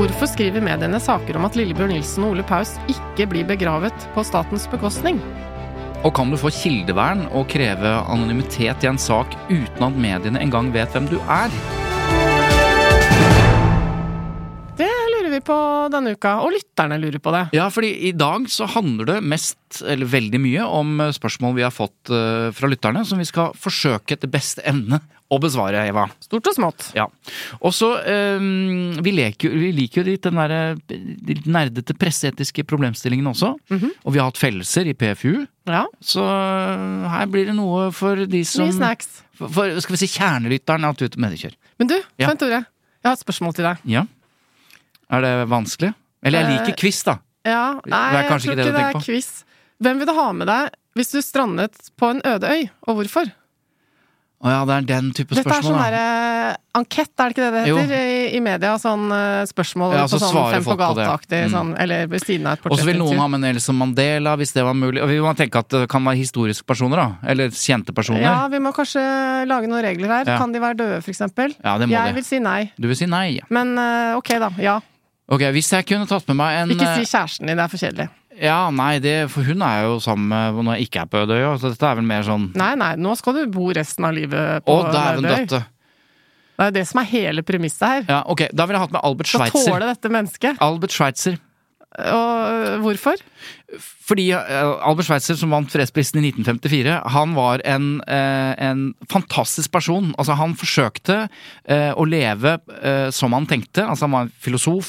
Hvorfor skriver mediene saker om at Lillebjørn Nilsen og Ole Paus ikke blir begravet på statens bekostning? Og kan du få kildevern og kreve anonymitet i en sak uten at mediene engang vet hvem du er? Det lurer vi på denne uka, og lytterne lurer på det. Ja, fordi i dag så handler det mest, eller veldig mye, om spørsmål vi har fått eh, fra lytterne, som vi skal forsøke etter beste evne å besvare, Eva. Stort og smått. Ja. Og så um, vi, vi liker jo litt den der, de nerdete presseetiske problemstillingen også. Og vi har hatt fellelser i PFU, Ja, så eh, her blir det noe for de som mye snacks. For, for skal vi si kjernelytteren av Tut Mediekjør. Men du, Ja. Svein Tore, jeg har et spørsmål til deg. Ja. Er det vanskelig? Eller jeg Eh, liker quiz, da. Ja, nei, jeg tror ikke det det er quiz. Hvem vil du ha med deg hvis du strandet på en øde øy, og hvorfor? Å ja, det er den type Dette er spørsmål, sånn da. derre ankett, er det ikke det det heter i, i media? Sånn eh, spørsmål Ja, på så sånn svarer fem på på gata-aktig, Mm. sånn, eller ved siden av et portrett. Og så vil noen ha med Nelson Mandela, hvis det var mulig. Og vi må tenke at det kan være historiske personer, da. Eller kjente personer. Ja, vi må kanskje lage noen regler her. Ja. Kan de være døde, for eksempel? Ja, det må Jeg det. vil si nei. Du vil si nei? ja. Men eh, ok, da. Ja. Ok, hvis jeg kunne tatt med meg en Ikke eh, si kjæresten din, det er for kjedelig. Ja, nei, det, for hun er jo sammen med når jeg ikke er på Ødøya, så dette er vel mer sånn Nei, nei, nå skal du bo resten av livet på Å, dæven døtte. Det er jo det som er hele premisset her. Ja, ok, da ville jeg hatt med Albert Schweitzer. Schweitzer. tåle dette mennesket. Albert Schweitzer. Og øh, hvorfor? Fordi eh, Albert Schweitzer, som vant fredsprisen i 1954, han var en, eh, en fantastisk person. Altså, han forsøkte eh, å leve som han tenkte. Altså, han var en filosof,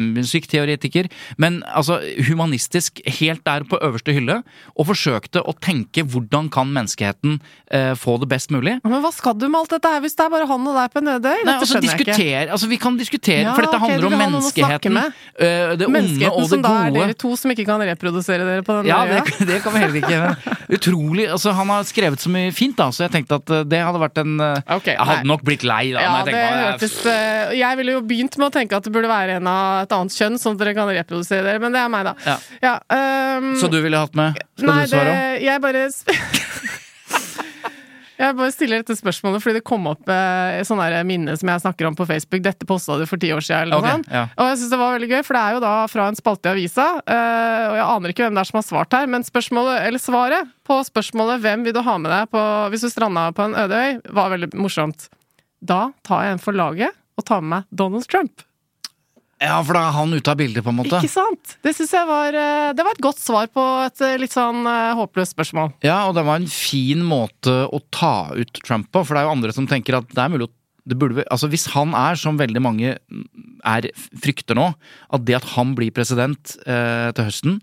musikkteoretiker, men altså humanistisk helt der på øverste hylle. Og forsøkte å tenke hvordan kan menneskeheten eh, få det best mulig. Men hva skal du med alt dette her hvis det er bare han og deg på en øde øy? Nei, altså, ikke. altså, vi kan diskutere, Ja, for dette handler okay, om menneskeheten, menneskeheten. eh, det onde Menneskeheten og det som da er gode. dere to som ikke kan reprodusere dere på den? Ja, øya? det, det kan vi heller ikke. Men utrolig. Altså, han har skrevet så mye fint, da, så jeg tenkte at eh, det hadde vært en okay, Jeg hadde nei. nok blitt lei, da. Ja, jeg det tenkte, hørtes øh, Jeg ville jo begynt med å tenke at det burde være en av et annet kjønn, sånn at dere kan reprodusere dere, men det er meg, da. Ja. Um, Så du ville hatt med? Skal Nei, du svare? Nei, jeg bare Jeg bare stiller dette spørsmålet fordi det kom opp eh, sånt minne som jeg snakker om på Facebook. Dette posta du for ti år siden, eller noe sånt. ja. Og jeg syns det var veldig gøy, for det er jo da fra en spalte i avisa. eh, og jeg aner ikke hvem det er som har svart her, men spørsmålet, eller svaret på spørsmålet 'Hvem vil du ha med deg på, hvis du stranda på en øde øy?' var veldig morsomt. Da tar jeg en for laget og tar med meg Donald Trump. Ja, for da er han ute av bildet, på en måte. Ikke sant? Det syns jeg var eh, Det var et godt svar på et eh, litt sånn eh, håpløst spørsmål. Ja, og det var en fin måte å ta ut Trump på, for det er jo andre som tenker at det er mulig å det burde, altså Hvis han er, som veldig mange er frykter nå, at det at han blir president eh, til høsten,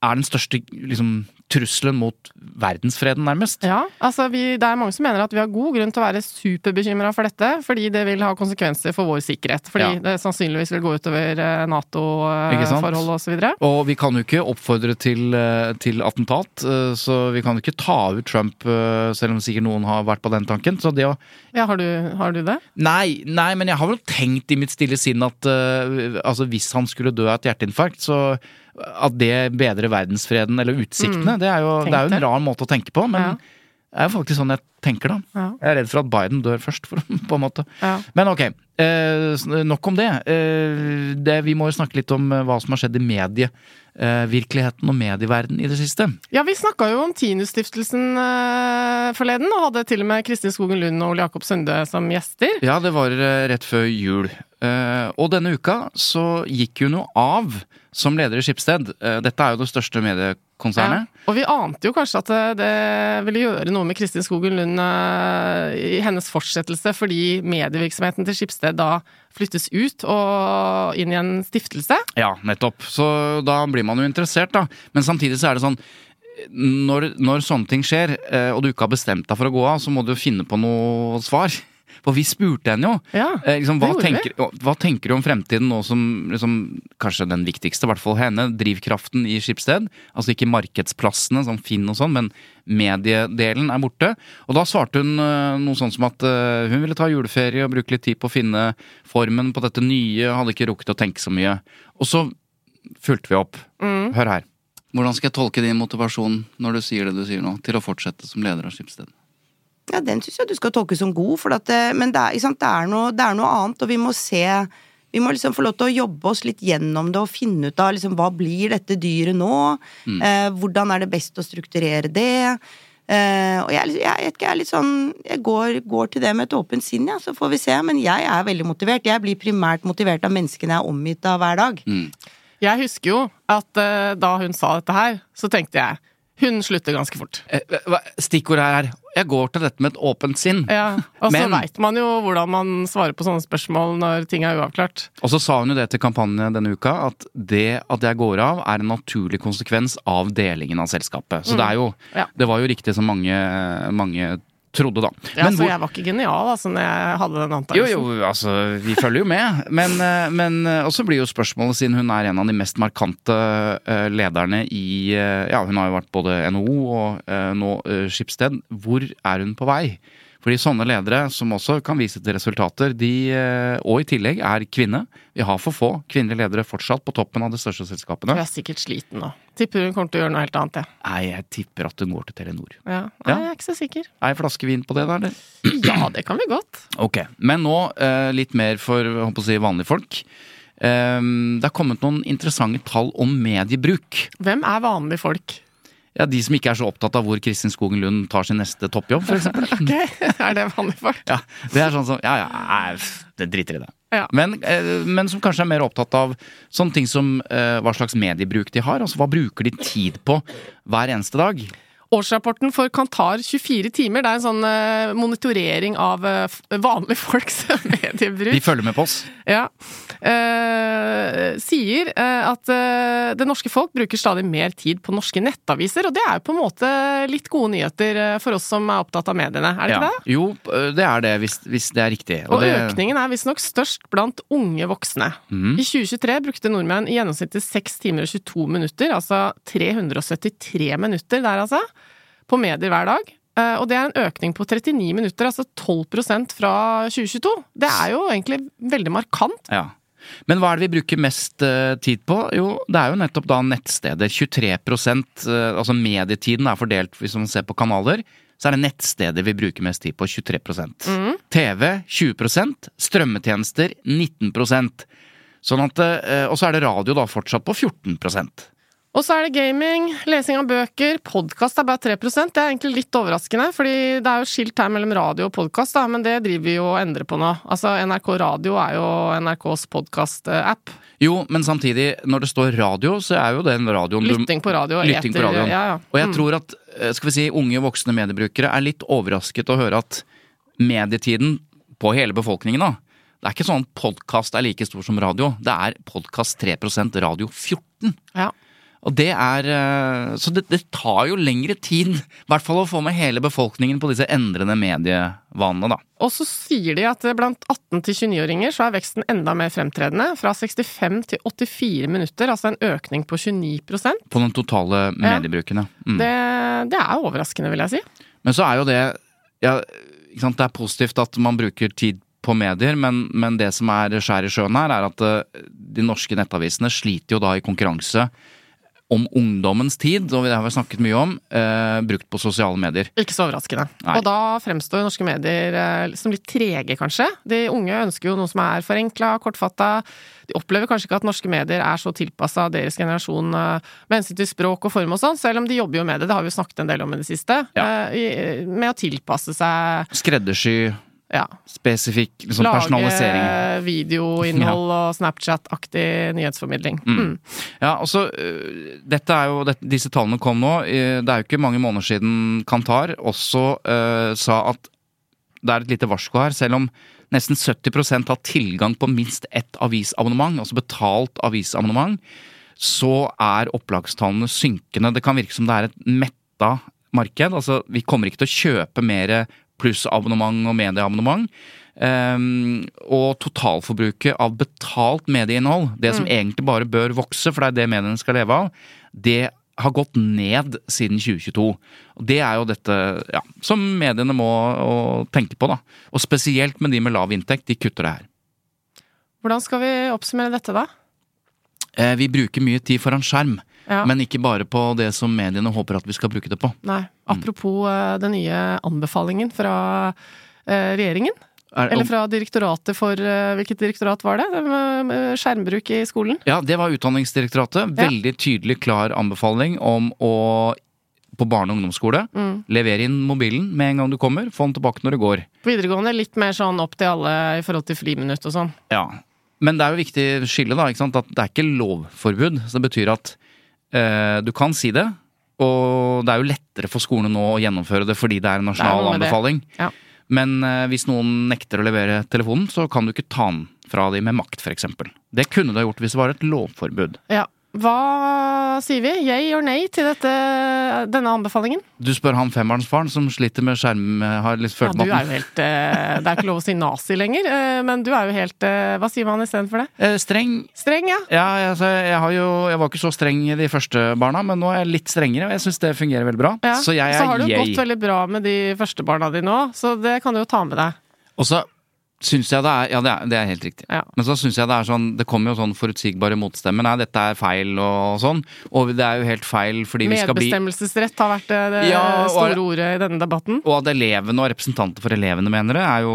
er den største liksom, trusselen mot verdensfreden, nærmest. Ja, altså vi, det er mange som mener at vi har god grunn til å være superbekymra for dette, fordi det vil ha konsekvenser for vår sikkerhet. Fordi Ja. det sannsynligvis vil gå utover eh, Ikke sant? NATO-forholdet og så. Og vi kan jo ikke oppfordre til, eh, til attentat, eh, så vi kan ikke ta ut Trump, eh, selv om sikkert noen har vært på den tanken. Så det å Ja, har du, har du det? Nei, nei, men jeg har vel tenkt i mitt stille sinn at eh, altså hvis han skulle dø av et hjerteinfarkt, så at det bedrer verdensfreden eller utsiktene. Det, er jo, det er jo en rar måte å tenke på, men Ja. Det er jo faktisk sånn jeg tenker, da. Ja. Jeg er redd for at Biden dør først, for, på en måte. Ja. Men ok, eh, nok om det. Eh, det. Vi må jo snakke litt om eh, hva som har skjedd i medievirkeligheten og medieverdenen i det siste. Ja, vi snakka jo om Tinus-stiftelsen eh, forleden, og hadde til og med Kristin Skogen Lund og Ole Jakob Sunde som gjester. Ja, det var eh, rett før jul. Eh, og denne uka så gikk hun jo av som leder i Skipsted. Eh, dette er jo det største mediekonsernet. Ja. Og vi ante jo kanskje at det, ville gjøre noe med Kristin Skogen Lund eh, i hennes fortsettelse, fordi medievirksomheten til Skipsted da flyttes ut og inn i en stiftelse. Ja, nettopp. Så da blir man jo interessert, da. Men samtidig så er det sånn når, når sånne ting skjer, eh, og du ikke har bestemt deg for å gå av, så må du jo finne på noe svar. For vi spurte henne jo. Ja, Eh, liksom, hva, tenker, hva tenker du om fremtiden nå som liksom, kanskje den viktigste, i hvert fall henne, drivkraften i Skipsted? Altså ikke markedsplassene som Finn og sånn, men mediedelen er borte. Og da svarte hun eh, noe sånn som at eh, hun ville ta juleferie og bruke litt tid på å finne formen på dette nye, hadde ikke rukket å tenke så mye. Og så fulgte vi opp. Mm. Hør her. Hvordan skal jeg tolke din motivasjon når du sier det du sier nå, til å fortsette som leder av Skipsted? Ja, den syns jeg du skal tolke som god, for at, det- men det er, ikke sant, det, er noe, det er noe annet, og vi må se Vi må liksom få lov til å jobbe oss litt gjennom det og finne ut av liksom, hva blir dette dyret nå? Eh, hvordan er det best å strukturere det? Eh, og jeg, jeg, jeg er litt sånn Jeg går, går til det med et åpent sinn, ja, så får vi se. Men jeg er veldig motivert. Jeg blir primært motivert av menneskene jeg er omgitt av hver dag. Jeg husker jo at uh, da hun sa dette her, så tenkte jeg hun slutter ganske fort. Eh, Stikkordet her er jeg går til dette med et åpent sinn. Ja, Og så veit man jo hvordan man svarer på sånne spørsmål når ting er uavklart. Og så sa hun jo det til kampanjen denne uka, at det at jeg går av, er en naturlig konsekvens av delingen av selskapet. Så det er jo Ja. Det var jo riktig som mange, mange trodde, da. Ja, Men altså, hvor- jeg var ikke genial altså, når jeg hadde den jo, antakelsen. jo, altså, vi følger jo med. Men, eh, men eh, også blir jo spørsmålet, siden hun er en av de mest markante eh, lederne i Ja, hun har jo vært både NHO og nå Skipsted. Hvor er hun på vei? Fordi sånne ledere, som også kan vise til resultater, de, og i tillegg er kvinne. Vi har for få kvinnelige ledere fortsatt på toppen av de største selskapene. Hun er sikkert sliten nå. Tipper hun kommer til å gjøre noe helt annet, jeg. Nei, jeg tipper at hun går til Telenor. Ja. Nei, Ja. jeg er ikke så sikker. Er flaske vin på det, da? eller? Ja, det kan vi godt. Ok, Men nå eh, litt mer for håper å si, vanlige folk. Eh, det er kommet noen interessante tall om mediebruk. Hvem er vanlige folk? Ja, De som ikke er så opptatt av hvor Kristin Skogen Lund tar sin neste toppjobb, f.eks. Ok, Er det vanlige folk? Ja, det er sånn som Ja, ja, det driter i det. Ja. Men, eh, men som kanskje er mer opptatt av sånne ting som eh, hva slags mediebruk de har. Altså hva bruker de tid på hver eneste dag? Årsrapporten for Kantar 24 timer, det er en sånn eh, monitorering av eh, vanlige folks mediebruk. De følger med på oss. Ja. Eh, sier eh, at det norske folk bruker stadig mer tid på norske nettaviser, og det er jo på en måte litt gode nyheter for oss som er opptatt av mediene, er det ikke det? Jo, det er det, hvis, hvis det er riktig. Og det, økningen er visstnok størst blant unge voksne. Mm. I 2023 brukte nordmenn i gjennomsnitt 6 timer og 22 minutter, altså 373 minutter der altså, på medier hver dag. Eh, Og det er en økning på 39 minutter, altså 12% fra 2022. Det er jo egentlig veldig markant. Ja. Men hva er det vi bruker mest eh, tid på? Jo, det er jo nettopp da nettsteder. 23 eh, altså medietiden er fordelt, hvis man ser på kanaler, så er det nettsteder vi bruker mest tid på. 23 mm. TV 20% strømmetjenester 19 Sånn at, Og så er det radio da fortsatt på 14 Og så er det gaming, lesing av bøker, podkast er bare 3% Det er egentlig litt overraskende, fordi det er jo skilt her mellom radio og podkast, men det driver vi jo og endrer på nå. Altså, NRK Radio er jo NRKs podkast-app. Jo, men samtidig, når det står radio, så er jo den radioen Lytting på radio. Lytting på eter- radioen. Ja, ja. Og jeg Mm. tror at eh, skal vi si, unge voksne mediebrukere er litt overrasket å høre at medietiden på hele befolkningen da, det er ikke sånn at podkast er like stor som radio. Det er podkast 3% radio 14 Ja. Og det er eh, Så det, det tar jo lengre tid, i hvert fall å få med hele befolkningen på disse endrende medievanene, da. Og så sier de at blant 18- til 29-åringer så er veksten enda mer fremtredende. Fra 65 til 84 minutter, altså en økning på 29% På den totale mediebruken, ja. Mm. det, det er overraskende, vil jeg si. Men så er jo det ja, ikke sant, Det er positivt at man bruker tid på medier, men, men det som er skjær i sjøen her, er at eh, de norske nettavisene sliter jo da i konkurranse om ungdommens tid, og det har vi snakket mye om, eh, brukt på sosiale medier. Ikke så overraskende. Nei. Og da fremstår norske medier eh, som litt trege, kanskje. De unge ønsker jo noe som er forenkla, kortfatta. De opplever kanskje ikke at norske medier er så tilpassa deres generasjon eh, med hensyn til språk og form og sånn, selv om de jobber jo med det, det har vi jo snakket en del om i det siste, Ja. eh, i- med å tilpasse seg Skreddersy, ja, spesifikk liksom, Lage personalisering. videoinnhold og Snapchat-aktig nyhetsformidling. Mm. Ja, altså, dette er jo, dette, Disse tallene kom nå. Det er jo ikke mange måneder siden Kantar også uh, sa at det er et lite varsko her. Selv om nesten 70% har tilgang på minst ett avisabonnement, altså betalt avisabonnement, så er opplagstallene synkende. Det kan virke som det er et metta marked. Altså, vi kommer ikke til å kjøpe mer plussabonnement og medieabonnement. Um, og totalforbruket av betalt medieinnhold, det som egentlig bare bør vokse, for det er det mediene skal leve av, det har gått ned siden 2022. Og det er jo dette ja, som mediene må tenke på, da. Og spesielt med de med lav inntekt, de kutter det her. Hvordan skal vi oppsummere dette, da? Eh, vi bruker mye tid foran skjerm, Ja. men ikke bare på det som mediene håper at vi skal bruke det på. Nei. Apropos mm. den nye anbefalingen fra eh, regjeringen. Er, Eller fra direktoratet for eh, Hvilket direktorat var det? Skjermbruk i skolen? Ja, det var Utdanningsdirektoratet. Veldig tydelig, klar anbefaling om å på barne- og ungdomsskole. Mm. Levere inn mobilen med en gang du kommer, få den tilbake når du går. På videregående litt mer sånn opp til alle i forhold til friminutt og sånn. Ja. Men det er jo viktig skille, da. Ikke sant? At det er ikke lovforbud. Så det betyr at du kan si det. Og det er jo lettere for skolene nå å gjennomføre det fordi det er en nasjonal anbefaling. Ja. Men eh, hvis noen nekter å levere telefonen, så kan du ikke ta den fra dem med makt, f.eks. Det kunne du ha gjort hvis det var et lovforbud. Ja. Hva sier vi? Yay or nei til dette, denne anbefalingen? Du spør han fembarnsfaren som sliter med skjerm... Har litt Ja, du er jo helt eh, Det er ikke lov å si nazi lenger, eh, men du er jo helt eh, Hva sier man istedenfor det? Eh, Streng Streng, ja. Ja, altså, jeg, har jo, jeg var ikke så streng i de første barna, men nå er jeg litt strengere, og jeg syns det fungerer veldig bra. ja. Så jeg så har du det jo gått veldig bra med de første barna dine òg, så det kan du jo ta med deg. Og så syns jeg det er Ja, det er, det er helt riktig. Ja. Men så syns jeg det er sånn Det kommer jo sånn forutsigbare motstemmer. Nei, dette er feil og sånn. Og det er jo helt feil fordi vi skal bli Medbestemmelsesrett har vært det, det Ja, og- store ordet i denne debatten. og at elevene og representanter for elevene mener det, er jo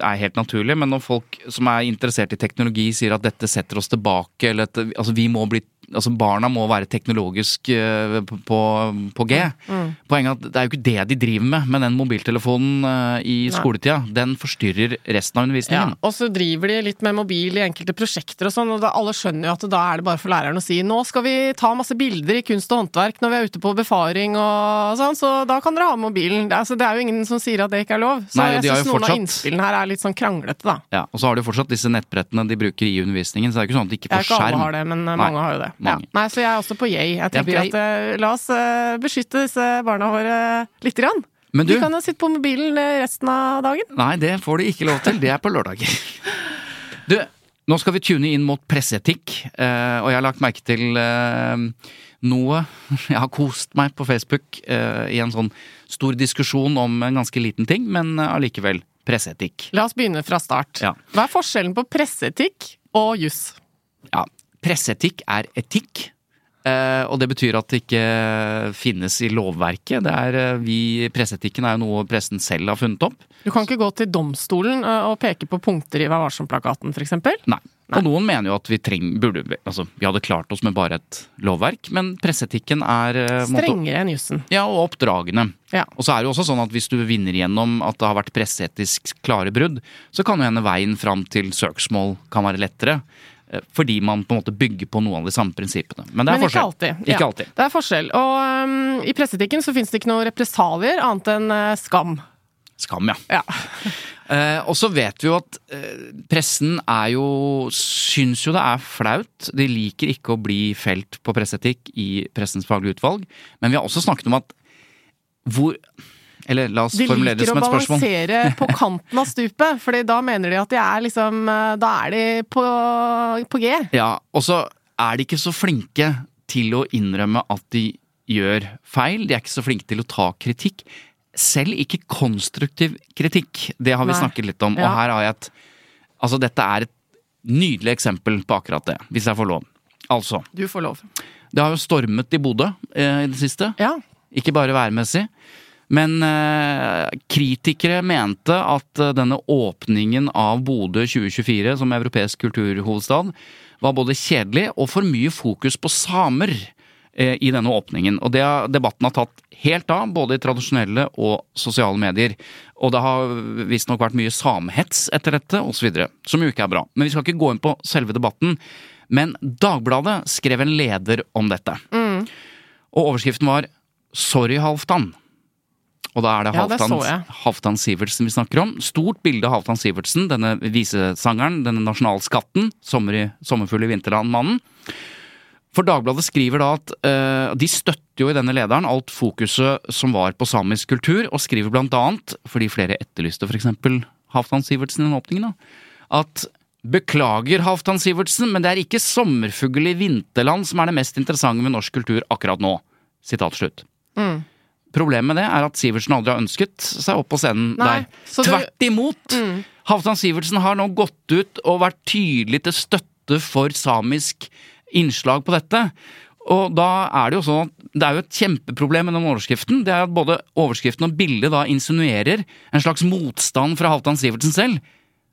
er helt naturlig. Men når folk som er interessert i teknologi sier at dette setter oss tilbake, eller at altså, vi må bli Altså barna må være teknologisk eh, på, på, G. Mm. Poenget er at det er jo ikke det de driver med med den mobiltelefonen eh, i Nei. skoletida. Den forstyrrer resten av Ja, undervisningen. og så driver de litt med mobil i enkelte prosjekter og sånn, og da, alle skjønner jo at da er det bare for læreren å si nå skal vi ta masse bilder i kunst og håndverk når vi er ute på befaring og sånn, så da kan dere ha mobilen. Det, er- altså, det er jo ingen som sier at det ikke er lov. Så Nei, jeg syns noen noen av innspillene her er litt sånn kranglete, da. Ja, og så har de jo fortsatt disse nettbrettene de bruker i undervisningen, så det er jo ikke sånn at de ikke får er ikke alle skjerm. har det, men eh, Nei, mange har jo det. Ja. Nei, så jeg er også på yay. Jeg tenker Ja, jeg... at eh, la oss eh, beskytte disse barna våre lite grann. Men du, De kan jo sitte på mobilen eh, resten av dagen. nei, det får de ikke lov til. Det er på lørdager. Du, nå skal vi tune inn mot presseetikk, og jeg har lagt merke til noe Jeg har kost meg på Facebook i en sånn stor diskusjon om en ganske liten ting, men allikevel presseetikk. La oss begynne fra start. Ja. Hva er forskjellen på presseetikk og juss? Ja, presseetikk er etikk. eh, og det betyr at det ikke finnes i lovverket. Det er, eh, vi, presseetikken er jo noe pressen selv har funnet opp. Du kan ikke gå til domstolen eh, og peke på punkter i Vær varsom-plakaten, f.eks. Nei. Og noen mener jo at vi treng, burde, altså, vi hadde klart oss med bare et lovverk, men presseetikken er Strengere enn jussen. Ja, og oppdragene. Ja. Og så er det jo også sånn at hvis du vinner gjennom at det har vært presseetisk klare brudd, så kan jo hende veien fram til søksmål kan være lettere. Eh, Fordi man på en måte bygger på noen av de samme prinsippene. Men det er Men ikke forskjell. alltid. Ikke Ja. alltid. Det er forskjell. Og um, i presseetikken så fins det ikke noen represalier annet enn uh, skam. Skam, ja. Ja. uh, og så vet vi jo at uh, pressen er jo Syns jo det er flaut. De liker ikke å bli felt på presseetikk i Pressens faglige utvalg. Men vi har også snakket om at hvor Eller la oss De formulere det som et spørsmål. De liker å balansere på kanten av stupet, Fordi da mener de at de er liksom eh, Da er de på, på G. Ja, og så er de ikke så flinke til å innrømme at de gjør feil. De er ikke så flinke til å ta kritikk. Selv ikke konstruktiv kritikk. Det har vi Nei. snakket litt om. Ja. Og her har jeg et Altså, dette er et nydelig eksempel på akkurat det, hvis jeg får lov. Altså, Du får lov. det har jo stormet i Bodø eh, i det siste. Ja. Ikke bare værmessig. Men eh, kritikere mente at eh, denne åpningen av Bodø 2024 som europeisk kulturhovedstad var både kjedelig og for mye fokus på samer eh, i denne åpningen. Og det, har- debatten har tatt helt av, både i tradisjonelle og sosiale medier. Og det har visstnok vært mye samehets etter dette, osv. Som jo ikke er bra. Men vi skal ikke gå inn på selve debatten. Men Dagbladet skrev en leder om dette. Og overskriften var 'Sorry, Halvdan'. Og da er det Halvdan, ja. Halvdan Sivertsen vi snakker om. Stort bilde av Halvdan Sivertsen, denne visesangeren, denne nasjonalskatten, sommer i, sommerfugl i vinterland-mannen. For Dagbladet skriver da at uh, de støtter jo i denne lederen alt fokuset som var på samisk kultur, og skriver blant annet, fordi flere etterlyste eksempel Halvdan Sivertsen i den åpningen, da, at Beklager, Halvdan Sivertsen, men det er ikke sommerfugl i vinterland som er det mest interessante med norsk kultur akkurat nå. Sitat slutt. Mm. Problemet med det er at Sivertsen aldri har ønsket seg opp på scenen Nei, der. så du- Tvert imot! Halvdan Sivertsen har nå gått ut og vært tydelig til støtte for samisk innslag på dette. Og da er det jo sånn at det er jo et kjempeproblem med den overskriften. Det er at både overskriften og bildet da insinuerer en slags motstand fra Halvdan Sivertsen selv,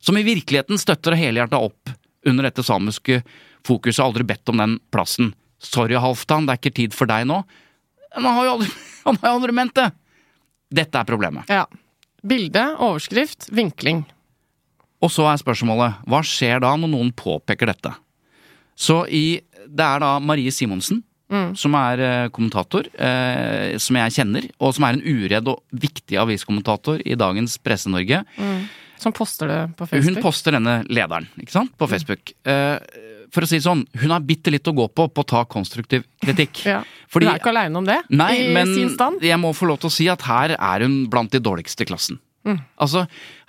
som i virkeligheten støtter helhjerta opp under dette samiske fokuset aldri bedt om den plassen. Sorry, Halvdan, det er ikke tid for deg nå. Men han har jo aldri, han har jo aldri ment det! Dette er problemet. ja. Bilde, overskrift, vinkling. Og så er spørsmålet, hva skjer da når noen påpeker dette? Så i, det er da Marie Simonsen, som er eh, kommentator, eh, som jeg kjenner, og som er en uredd og viktig aviskommentator i dagens Presse-Norge. Som poster det på Facebook? Hun poster denne lederen, ikke sant, på Facebook. Eh, for å si det sånn, hun har bitte litt å gå på på å ta konstruktiv kritikk. Ja. Fordi- Hun er ikke aleine om det Nei, i men sin stand. jeg må få lov til å si at her er hun blant de dårligste i klassen. Mm. Altså,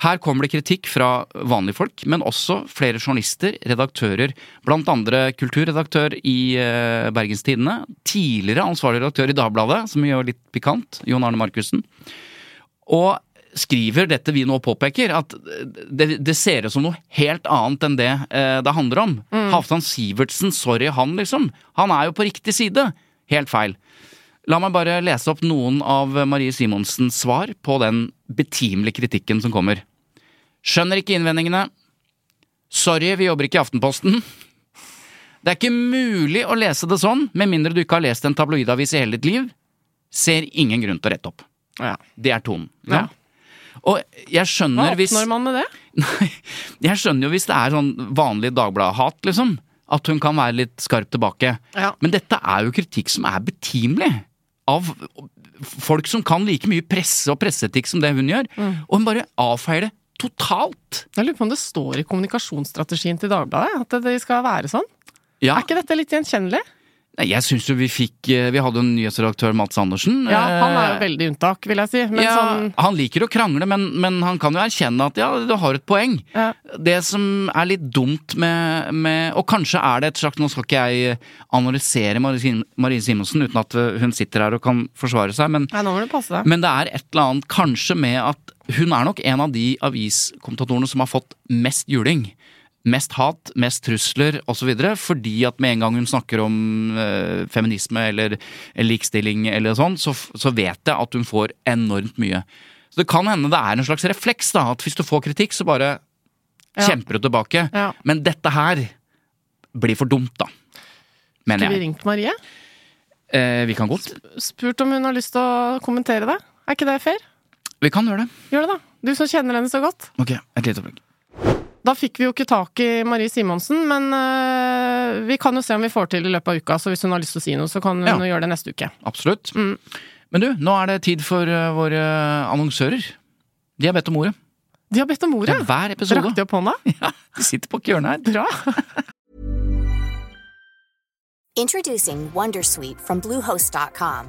Her kommer det kritikk fra vanlige folk, men også flere journalister, redaktører. Blant andre kulturredaktør i uh, Bergens Tidende. Tidligere ansvarlig redaktør i Dagbladet, som gjør litt pikant. Jon Arne Markussen. Og skriver dette vi nå påpeker, at det, det ser ut som noe helt annet enn det eh, det handler om. Halvdan Sivertsen, sorry han, liksom. Han er jo på riktig side. Helt feil. La meg bare lese opp noen av Marie Simonsens svar på den betimelige kritikken som kommer. Skjønner ikke innvendingene. Sorry, vi jobber ikke i Aftenposten. Det er ikke mulig å lese det sånn, med mindre du ikke har lest en tabloidavis i hele ditt liv. Ser ingen grunn til å rette opp. Ja. Det er tonen. Ja. Og jeg Hva skjønner hvis oppnår man med det? Nei, jeg skjønner jo hvis det er sånn vanlig Dagbladet-hat, liksom. At hun kan være litt skarp tilbake. Ja. Men dette er jo kritikk som er betimelig. Av folk som kan like mye presse og presseetikk som det hun gjør. Mm. Og hun bare avfeier det totalt. Jeg lurer på om det står i kommunikasjonsstrategien til Dagbladet at det skal være sånn. Ja, Er ikke dette litt gjenkjennelig? Jeg syns jo vi fikk eh, Vi hadde en nyhetsredaktør, Mats Andersen. Ja, han er jo eh, veldig unntak, vil jeg si. Men ja, sånn Han liker å krangle, men, men han kan jo erkjenne at ja, du har et poeng. Ja. Det som er litt dumt med, med Og kanskje er det et slags Nå skal ikke jeg analysere Marie Simonsen uten at hun sitter her og kan forsvare seg, men, Nei, nå må du passe deg. men det er et eller annet kanskje med at hun er nok en av de aviskommentatorene som har fått mest juling. Mest hat, mest trusler osv. Fordi at med en gang hun snakker om eh, feminisme eller, eller likestilling eller sånn, så, så vet jeg at hun får enormt mye. Så det kan hende det er en slags refleks, da, at hvis du får kritikk, så bare Ja. kjemper du tilbake. Ja. Men dette her blir for dumt, da. Mener Skulle vi jeg. ringt Marie? Eh, vi kan godt. Spurt om hun har lyst til å kommentere det? Er ikke det fair? Vi kan gjøre det. Gjør det, da. Du som kjenner henne så godt. Ok, et lite øyeblikk. Da fikk vi jo ikke tak i Marie Simonsen, men uh, vi kan jo se om vi får til i løpet av uka. Så hvis hun har lyst til å si noe, så kan hun Ja. gjøre det neste uke. Absolutt. Mm. Men du, nå er det tid for uh, våre annonsører. De har bedt om ordet. De har bedt om ordet! Ja, hver episode. Rakk de opp hånda? Ja, de sitter på hjørnet her. Bra! Introducing Wondersuite from Bluehost.com.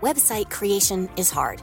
Website creation is hard,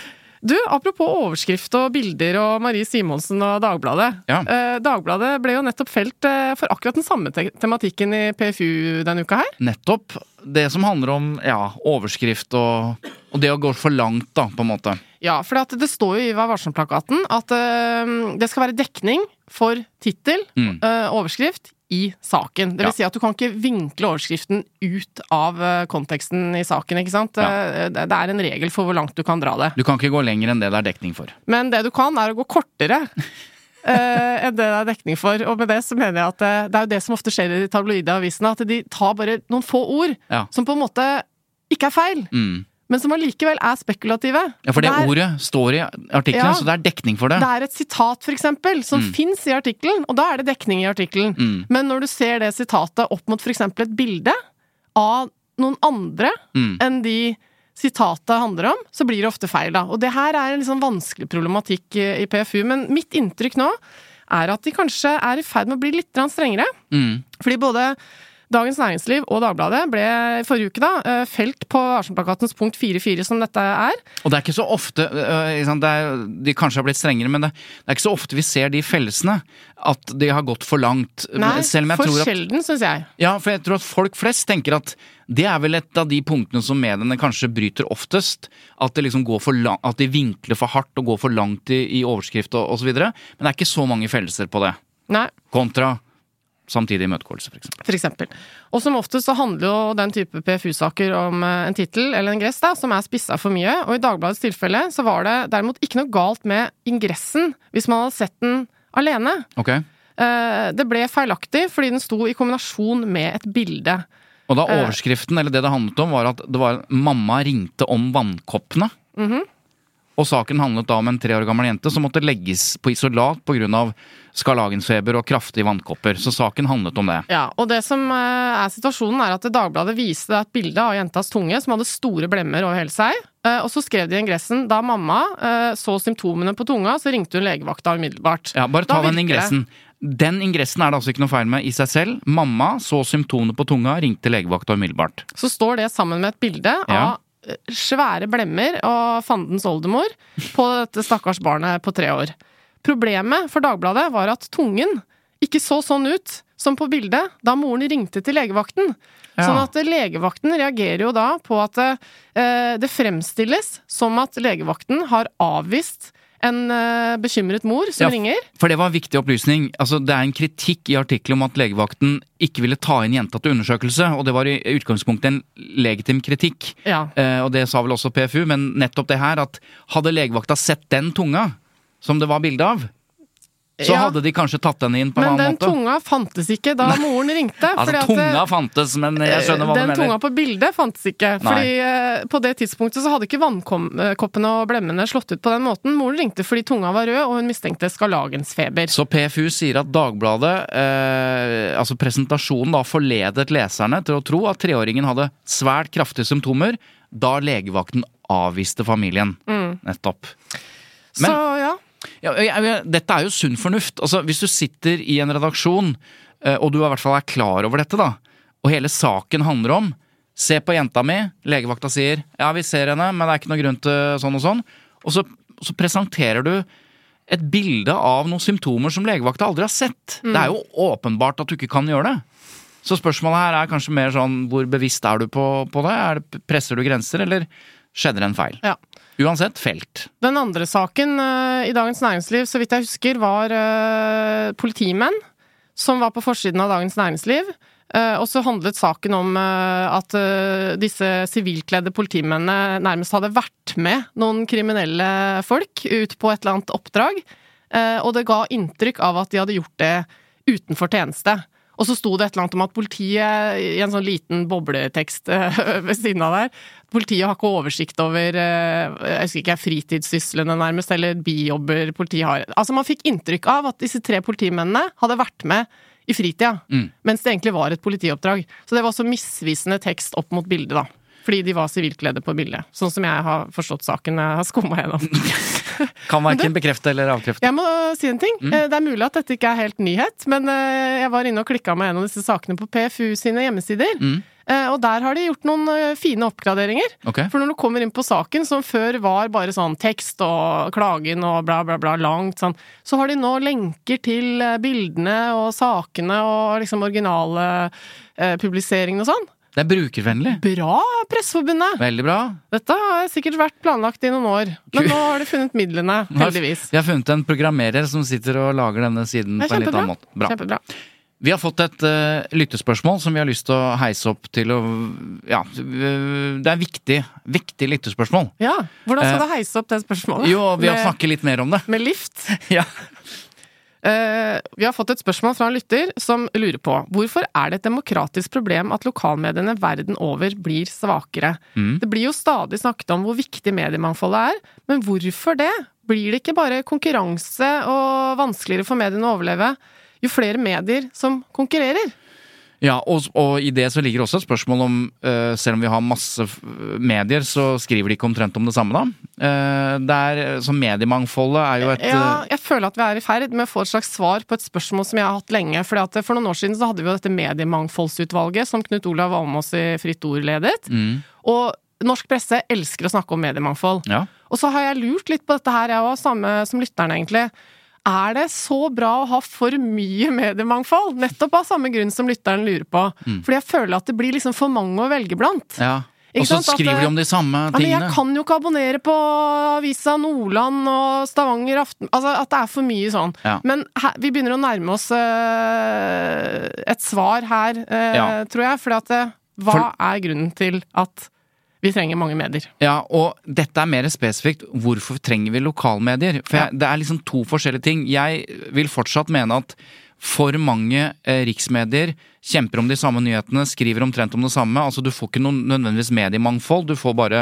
Du, apropos overskrift og bilder og Marie Simonsen og Dagbladet. Ja. Eh, Dagbladet ble jo nettopp felt eh, for akkurat den samme te tematikken i PFU denne uka her. Nettopp. Det som handler om ja, overskrift og, og det å gå for langt, da, på en måte. Ja, for det står jo i Vær varsom-plakaten at eh, det skal være dekning for tittel, Mm. eh, overskrift, i saken. Det vil si at du kan ikke vinkle overskriften ut av eh, konteksten i saken, ikke sant? Ja. Eh, Det det er en regel for hvor langt du kan dra det. Du kan ikke gå lenger enn det det er dekning for. Men det du kan, er å gå kortere. eh, enn det det er dekning for. Og med det så mener jeg at det, det er jo det som ofte skjer i de tabloide avisene, at de tar bare noen få ord Ja. som på en måte ikke er feil, Mm. Men som allikevel er spekulative. Ja, for det er- ordet står i artikkelen, Ja. så det er dekning for det. Det er et sitat, for eksempel, som Mm. fins i artikkelen, og da er det dekning i artikkelen. Mm. Men når du ser det sitatet opp mot for eksempel et bilde av noen andre Mm. enn de sitatet handler om, så blir det ofte feil, da. Og det her er en sånn vanskelig problematikk i i PFU, men mitt inntrykk nå er at de kanskje er i ferd med å bli litt strengere. Mm. Fordi både Dagens Næringsliv og Dagbladet ble i forrige uke da eh, felt på Varselplakatens punkt 4.4, som dette er. Og det er ikke så ofte sant, det er, De kanskje har blitt strengere, men det, det er ikke så ofte vi ser de fellelsene. At de har gått for langt. Nei, Selv om jeg for tror at sjelden, syns jeg. Ja, for jeg tror at folk flest tenker at det er vel et av de punktene som mediene kanskje bryter oftest. At, det liksom går for lang, at de vinkler for hardt og går for langt i, i overskrift og osv. Men det er ikke så mange fellelser på det. Nei. Kontra samtidig imøtegåelse, f.eks. Eksempel. Og som oftest så handler jo den type PFU-saker om eh, en tittel eller en gress da, som er spissa for mye, og i Dagbladets tilfelle så var det derimot ikke noe galt med ingressen hvis man hadde sett den alene. Ok? Eh, Det ble feilaktig fordi den sto i kombinasjon med et bilde. Og da Eh. overskriften, eller det det handlet om, var at det var mamma ringte om vannkoppene. Mhm. Og saken handlet da om en tre år gammel jente som måtte legges på isolat pga. skarlagensfeber og kraftige vannkopper. Så saken handlet om det. Ja, og det som eh, er situasjonen er at Dagbladet viste et bilde av jentas tunge som hadde store blemmer over hele seg. Eh, Og så skrev de i ingressen da mamma eh, så symptomene på tunga, så ringte hun legevakta umiddelbart. Ja, Bare ta den ingressen. Den ingressen er det altså ikke noe feil med i seg selv. Mamma så symptomene på tunga, ringte legevakta umiddelbart. Så står det sammen med et bilde Ja. av svære blemmer og fandens oldemor på dette stakkars barnet på tre år. Problemet for Dagbladet var at tungen ikke så sånn ut som på bildet da moren ringte til legevakten. Ja. Sånn at eh, legevakten reagerer jo da på at eh, det fremstilles som at legevakten har avvist en eh, bekymret mor som Ja, ringer. For det var en viktig opplysning. Altså, det er en kritikk i artikkelen om at legevakten ikke ville ta inn jenta til undersøkelse, og det var i utgangspunktet en legitim kritikk. Ja. Eh, og det sa vel også PFU, men nettopp det her at hadde legevakta sett den tunga som det var bilde av, så Ja. hadde de kanskje tatt den inn på en Men den annen måte. tunga fantes ikke da moren ringte. Altså, tunga eh, fantes, men jeg skjønner hva du mener. Den tunga på bildet fantes ikke. Nei. Fordi eh, på det tidspunktet så hadde ikke vannkoppene og blemmene slått ut på den måten. Moren ringte fordi tunga var rød, og hun mistenkte skarlagensfeber. Så PFU sier at Dagbladet, eh, altså presentasjonen da, forledet leserne til å tro at treåringen hadde svært kraftige symptomer, da legevakten avviste familien. Nettopp. Men- Mm. så ja. Ja, dette er jo sunn fornuft. Altså, hvis du sitter i en redaksjon, eh, og du i hvert fall er klar over dette, da, og hele saken handler om Se på jenta mi, legevakta sier ja, vi ser henne, men det er ikke noe grunn til sånn og sånn. Og så, så presenterer du et bilde av noen symptomer som legevakta aldri har sett. Det er jo åpenbart at du ikke kan gjøre det. Så spørsmålet her er kanskje mer sånn hvor bevisst er du på, på det? Det? Presser du grenser, eller skjedde det en feil? ja. Uansett, felt. Den andre saken uh, i Dagens Næringsliv, så vidt jeg husker, var uh, politimenn som var på forsiden av Dagens Næringsliv. Uh, og så handlet saken om at disse sivilkledde politimennene nærmest hadde vært med noen kriminelle folk ut på et eller annet oppdrag. Og det ga inntrykk av at de hadde gjort det utenfor tjeneste. Og så sto det et eller annet om at politiet, i en sånn liten bobletekst eh, ved siden av der Politiet har ikke oversikt over eh, jeg husker ikke, fritidssyslene nærmest, eller bijobber politiet har. Altså Man fikk inntrykk av at disse tre politimennene hadde vært med i fritida, mens det egentlig var et politioppdrag. Så det var også misvisende tekst opp mot bildet, da. Fordi de var sivilkledde på bildet. Sånn som jeg har forstått saken jeg har skumma gjennom. Kan verken bekrefte eller avkrefte. Jeg må si en ting. Mm. Det er mulig at dette ikke er helt nyhet, men eh, jeg var inne og klikka meg gjennom disse sakene på PFU sine hjemmesider. Mm. Og der har de gjort noen eh, fine oppgraderinger. Okay. For når du kommer inn på saken, som før var bare sånn tekst og klagen og bla, bla, bla, langt sånn, så har de nå lenker til eh, bildene og sakene og liksom originale eh, publiseringene og sånn. Det er brukervennlig. Bra, Presseforbundet! Veldig bra. Dette har sikkert vært planlagt i noen år, men nå har de funnet midlene, heldigvis. Vi har funnet en programmerer som sitter og lager denne siden på en litt annen måte. Bra. Kjempebra. Vi har fått et uh, lyttespørsmål som vi har lyst til å heise opp til å Ja, det er viktig. Viktig lyttespørsmål. Ja, Hvordan skal uh, du heise opp det spørsmålet? Jo, vi har Med- snakket litt mer om det. Med lift? Ja. Eh, vi har fått et spørsmål fra en lytter som lurer på hvorfor er det et demokratisk problem at lokalmediene verden over blir svakere? Mm. Det blir jo stadig snakket om hvor viktig mediemangfoldet er, men hvorfor det? Blir det ikke bare konkurranse og vanskeligere for mediene å overleve jo flere medier som konkurrerer? Ja, og, og i det så ligger også et spørsmål om uh, Selv om vi har masse medier, så skriver de ikke omtrent om det samme, da. Uh, det er, så mediemangfoldet er jo et Ja, øh, jeg føler at vi er i ferd med å få et slags svar på et spørsmål som jeg har hatt lenge. Fordi at For noen år siden så hadde vi jo dette mediemangfoldsutvalget som Knut Olav Almås i Fritt Ord ledet. mm, Og norsk presse elsker å snakke om mediemangfold. Ja. Og så har jeg lurt litt på dette her, jeg òg, samme som lytteren egentlig. Er det så bra å ha for mye mediemangfold? Nettopp av samme grunn som lytteren lurer på. Fordi jeg føler at det blir liksom for mange å velge blant. ja. Og så at skriver de om de samme Ja, men jeg kan jo ikke abonnere på avisa Nordland og Stavanger Aften Altså at det er for mye sånn. Ja. Men her, vi begynner å nærme oss øh, et svar her, øh, Ja. tror jeg. For at, øh, hva For- er grunnen til at vi trenger mange medier? Ja, og dette er mer spesifikt. Hvorfor trenger vi lokalmedier? For jeg, det er liksom to forskjellige ting. Jeg vil fortsatt mene at for mange eh, riksmedier kjemper om de samme nyhetene, skriver omtrent om det samme. Altså Du får ikke noen nødvendigvis mediemangfold, du får bare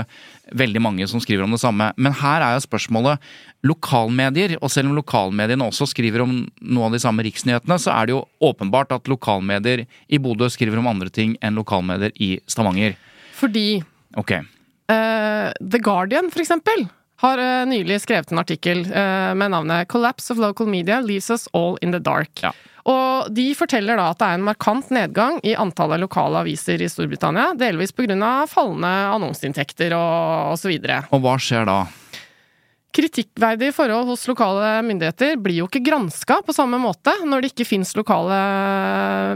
veldig mange som skriver om det samme. Men her er jo spørsmålet lokalmedier, og selv om lokalmediene også skriver om noe av de samme riksnyhetene, så er det jo åpenbart at lokalmedier i Bodø skriver om andre ting enn lokalmedier i Stavanger. Fordi Ok. Uh, The Guardian, for eksempel, har uh, nylig skrevet en artikkel uh, med navnet 'Collapse of Local Media Leaves Us All in the Dark'. Ja. Og de forteller da at det er en markant nedgang i antallet lokale aviser i Storbritannia, delvis pga. fallende annonseinntekter og osv. Og hva skjer da? Kritikkverdige forhold hos lokale myndigheter blir jo ikke granska på samme måte når det ikke fins lokale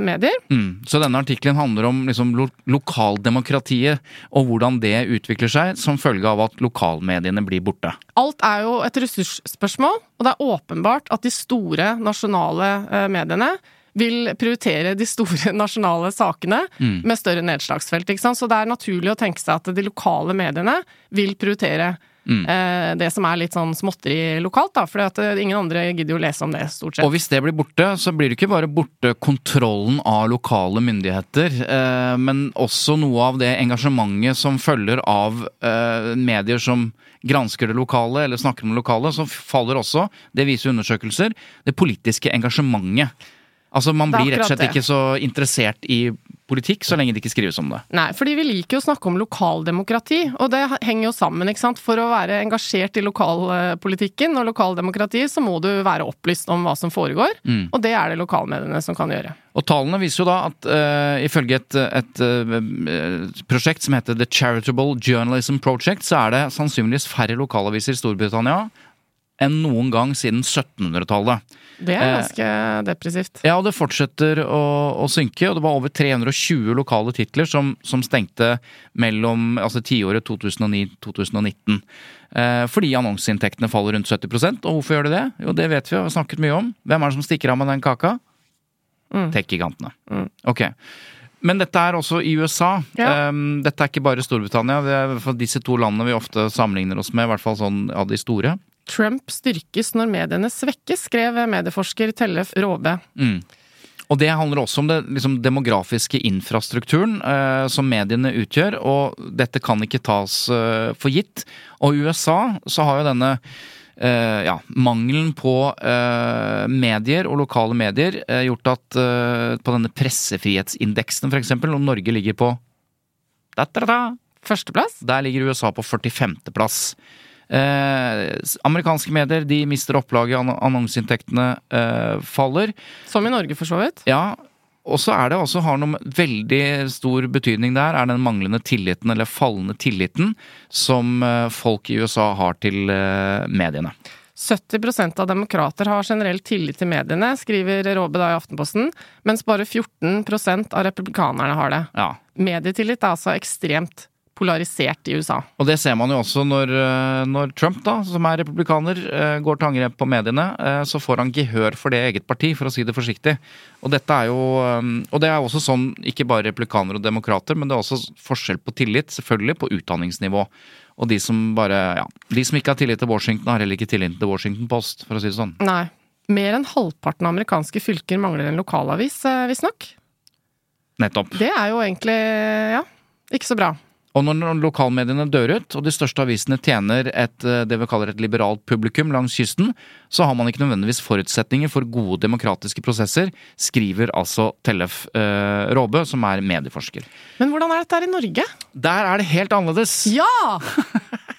medier. Mm. Så denne artikkelen handler om liksom, lo lokaldemokratiet og hvordan det utvikler seg som følge av at lokalmediene blir borte. Alt er jo et ressursspørsmål, og det er åpenbart at de store nasjonale eh, mediene vil prioritere de store nasjonale sakene med større nedslagsfelt. Så det er naturlig å tenke seg at de lokale mediene vil prioritere eh, det som er litt sånn småtteri lokalt, da. For ingen andre gidder jo å lese om det, stort sett. Og hvis det blir borte, så blir det ikke bare borte kontrollen av lokale myndigheter, eh, men også noe av det engasjementet som følger av eh, medier som gransker det lokale eller snakker om det lokale, så faller også, det viser undersøkelser, det politiske engasjementet. Altså Man blir rett og slett det. ikke så interessert i politikk så lenge det ikke skrives om det. Nei, fordi vi liker jo å snakke om lokaldemokrati, og det henger jo sammen, ikke sant. For å være engasjert i lokalpolitikken og lokaldemokratiet, så må du være opplyst om hva som foregår, og det er det lokalmediene som kan gjøre. Og tallene viser jo da at uh, ifølge et, et uh, prosjekt som heter The Charitable Journalism Project, så er det sannsynligvis færre lokalaviser i Storbritannia enn noen gang siden 1700-tallet. Det er Eh, ganske depressivt. Ja, og det fortsetter å, å synke, og det var over 320 lokale titler som, som stengte mellom altså tiåret 2009-2019. Eh, fordi annonseinntektene faller rundt 70% og hvorfor gjør de det? Jo, det vet vi, vi har snakket mye om. Hvem er det som stikker av med den kaka? Tech-gigantene. Ok. Men dette er også i USA. Ja. Um, dette er ikke bare Storbritannia. Det er i hvert fall disse to landene vi ofte sammenligner oss med, i hvert fall sånn av de store. Trump styrkes når mediene svekkes, skrev medieforsker Tellef Råbe. Mm. Og det handler også om den liksom, demografiske infrastrukturen eh, som mediene utgjør, og dette kan ikke tas eh, for gitt. Og i USA så har jo denne eh, ja, mangelen på eh, medier og lokale medier eh, gjort at eh, på denne pressefrihetsindeksen f.eks., om Norge ligger på da, da, da, Førsteplass? der ligger USA på 45.-plass. Eh, amerikanske medier de mister opplaget, ann annonseinntektene eh, faller. Som i Norge, for så vidt. Ja, og så er det også har noe veldig stor betydning der, er den manglende tilliten, eller fallende tilliten, som eh, folk i USA har til eh, mediene. 70% av demokrater har generelt tillit til mediene, skriver Råbe da i Aftenposten, mens bare 14% av republikanerne har det. Ja. Medietillit er altså ekstremt polarisert i USA. Og det ser man jo også når, eh, når Trump, da, som er republikaner, eh, går til angrep på mediene. eh, Så får han gehør for det i eget parti, for å si det forsiktig. Og dette er jo Og det er også sånn, ikke bare republikanere og demokrater, men det er også forskjell på tillit, selvfølgelig, på utdanningsnivå. Og de som bare Ja, de som ikke har tillit til Washington, har heller ikke tillit til Washington Post, for å si det sånn. Nei. Mer enn halvparten av amerikanske fylker mangler en lokalavis, visstnok. Nettopp. Det er jo egentlig, ja, ikke så bra. Og når lokalmediene dør ut, og de største avisene tjener et, eh, det vi kaller et liberalt publikum langs kysten, så har man ikke nødvendigvis forutsetninger for gode demokratiske prosesser, skriver altså Tellef eh, Råbø, som er medieforsker. Men hvordan er dette her i Norge? Der er det helt annerledes. Ja!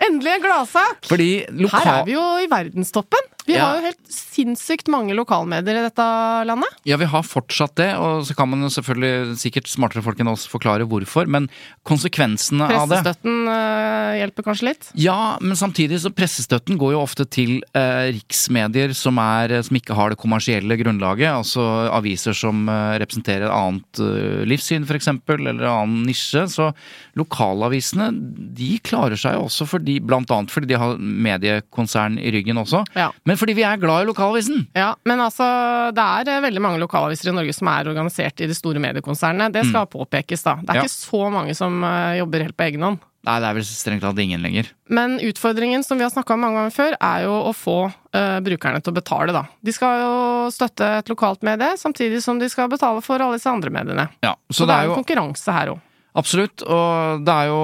Endelig en gladsak! Fordi Her er vi jo i verdenstoppen. Vi Ja. har jo helt sinnssykt mange lokalmedier i dette landet. Ja, vi har fortsatt det, og så kan man jo selvfølgelig sikkert smartere folk enn oss forklare hvorfor, men konsekvensene av det Pressestøtten øh, hjelper kanskje litt. Ja, men samtidig så pressestøtten går jo ofte til øh, riksmedier som, er, som ikke har det kommersielle grunnlaget. Altså aviser som øh, representerer et annet eh, livssyn, f.eks., eller annen nisje. Så lokalavisene de klarer seg jo også fordi, blant annet fordi de har mediekonsern i ryggen også. Ja. Men fordi vi er glad i lokalavisen! Ja, men altså, det er eh, veldig mange lokalaviser i Norge som er organisert i de store mediekonsernene. Det skal påpekes, da. Det er Mm. Ja. ikke så mange som eh, jobber helt på egen hånd. Nei, det er vel strengt tatt ingen lenger. Men utfordringen som vi har snakka om mange ganger før, er jo å få uh, brukerne til å betale, da. De skal jo støtte et lokalt medie, samtidig som de skal betale for alle disse andre mediene. Ja, Så, så, det det er er jo konkurranse her òg. Absolutt, og det er jo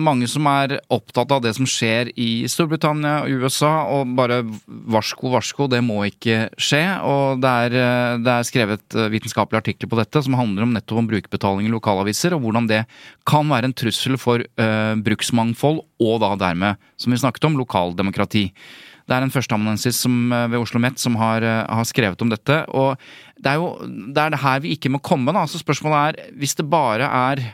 mange som er opptatt av det som skjer i Storbritannia og USA, og bare varsko, varsko, det må ikke skje. Og det er, eh, det er skrevet eh, vitenskapelige artikler på dette som handler om nettopp om brukerbetaling i lokalaviser, og hvordan det kan være en trussel for uh, bruksmangfold, og da dermed, som vi snakket om, lokaldemokrati. Det er en førsteamanuensis ved Oslo Met som har, har skrevet om dette. Og det er jo det er det her vi ikke må komme, da. Så spørsmålet er, hvis det bare er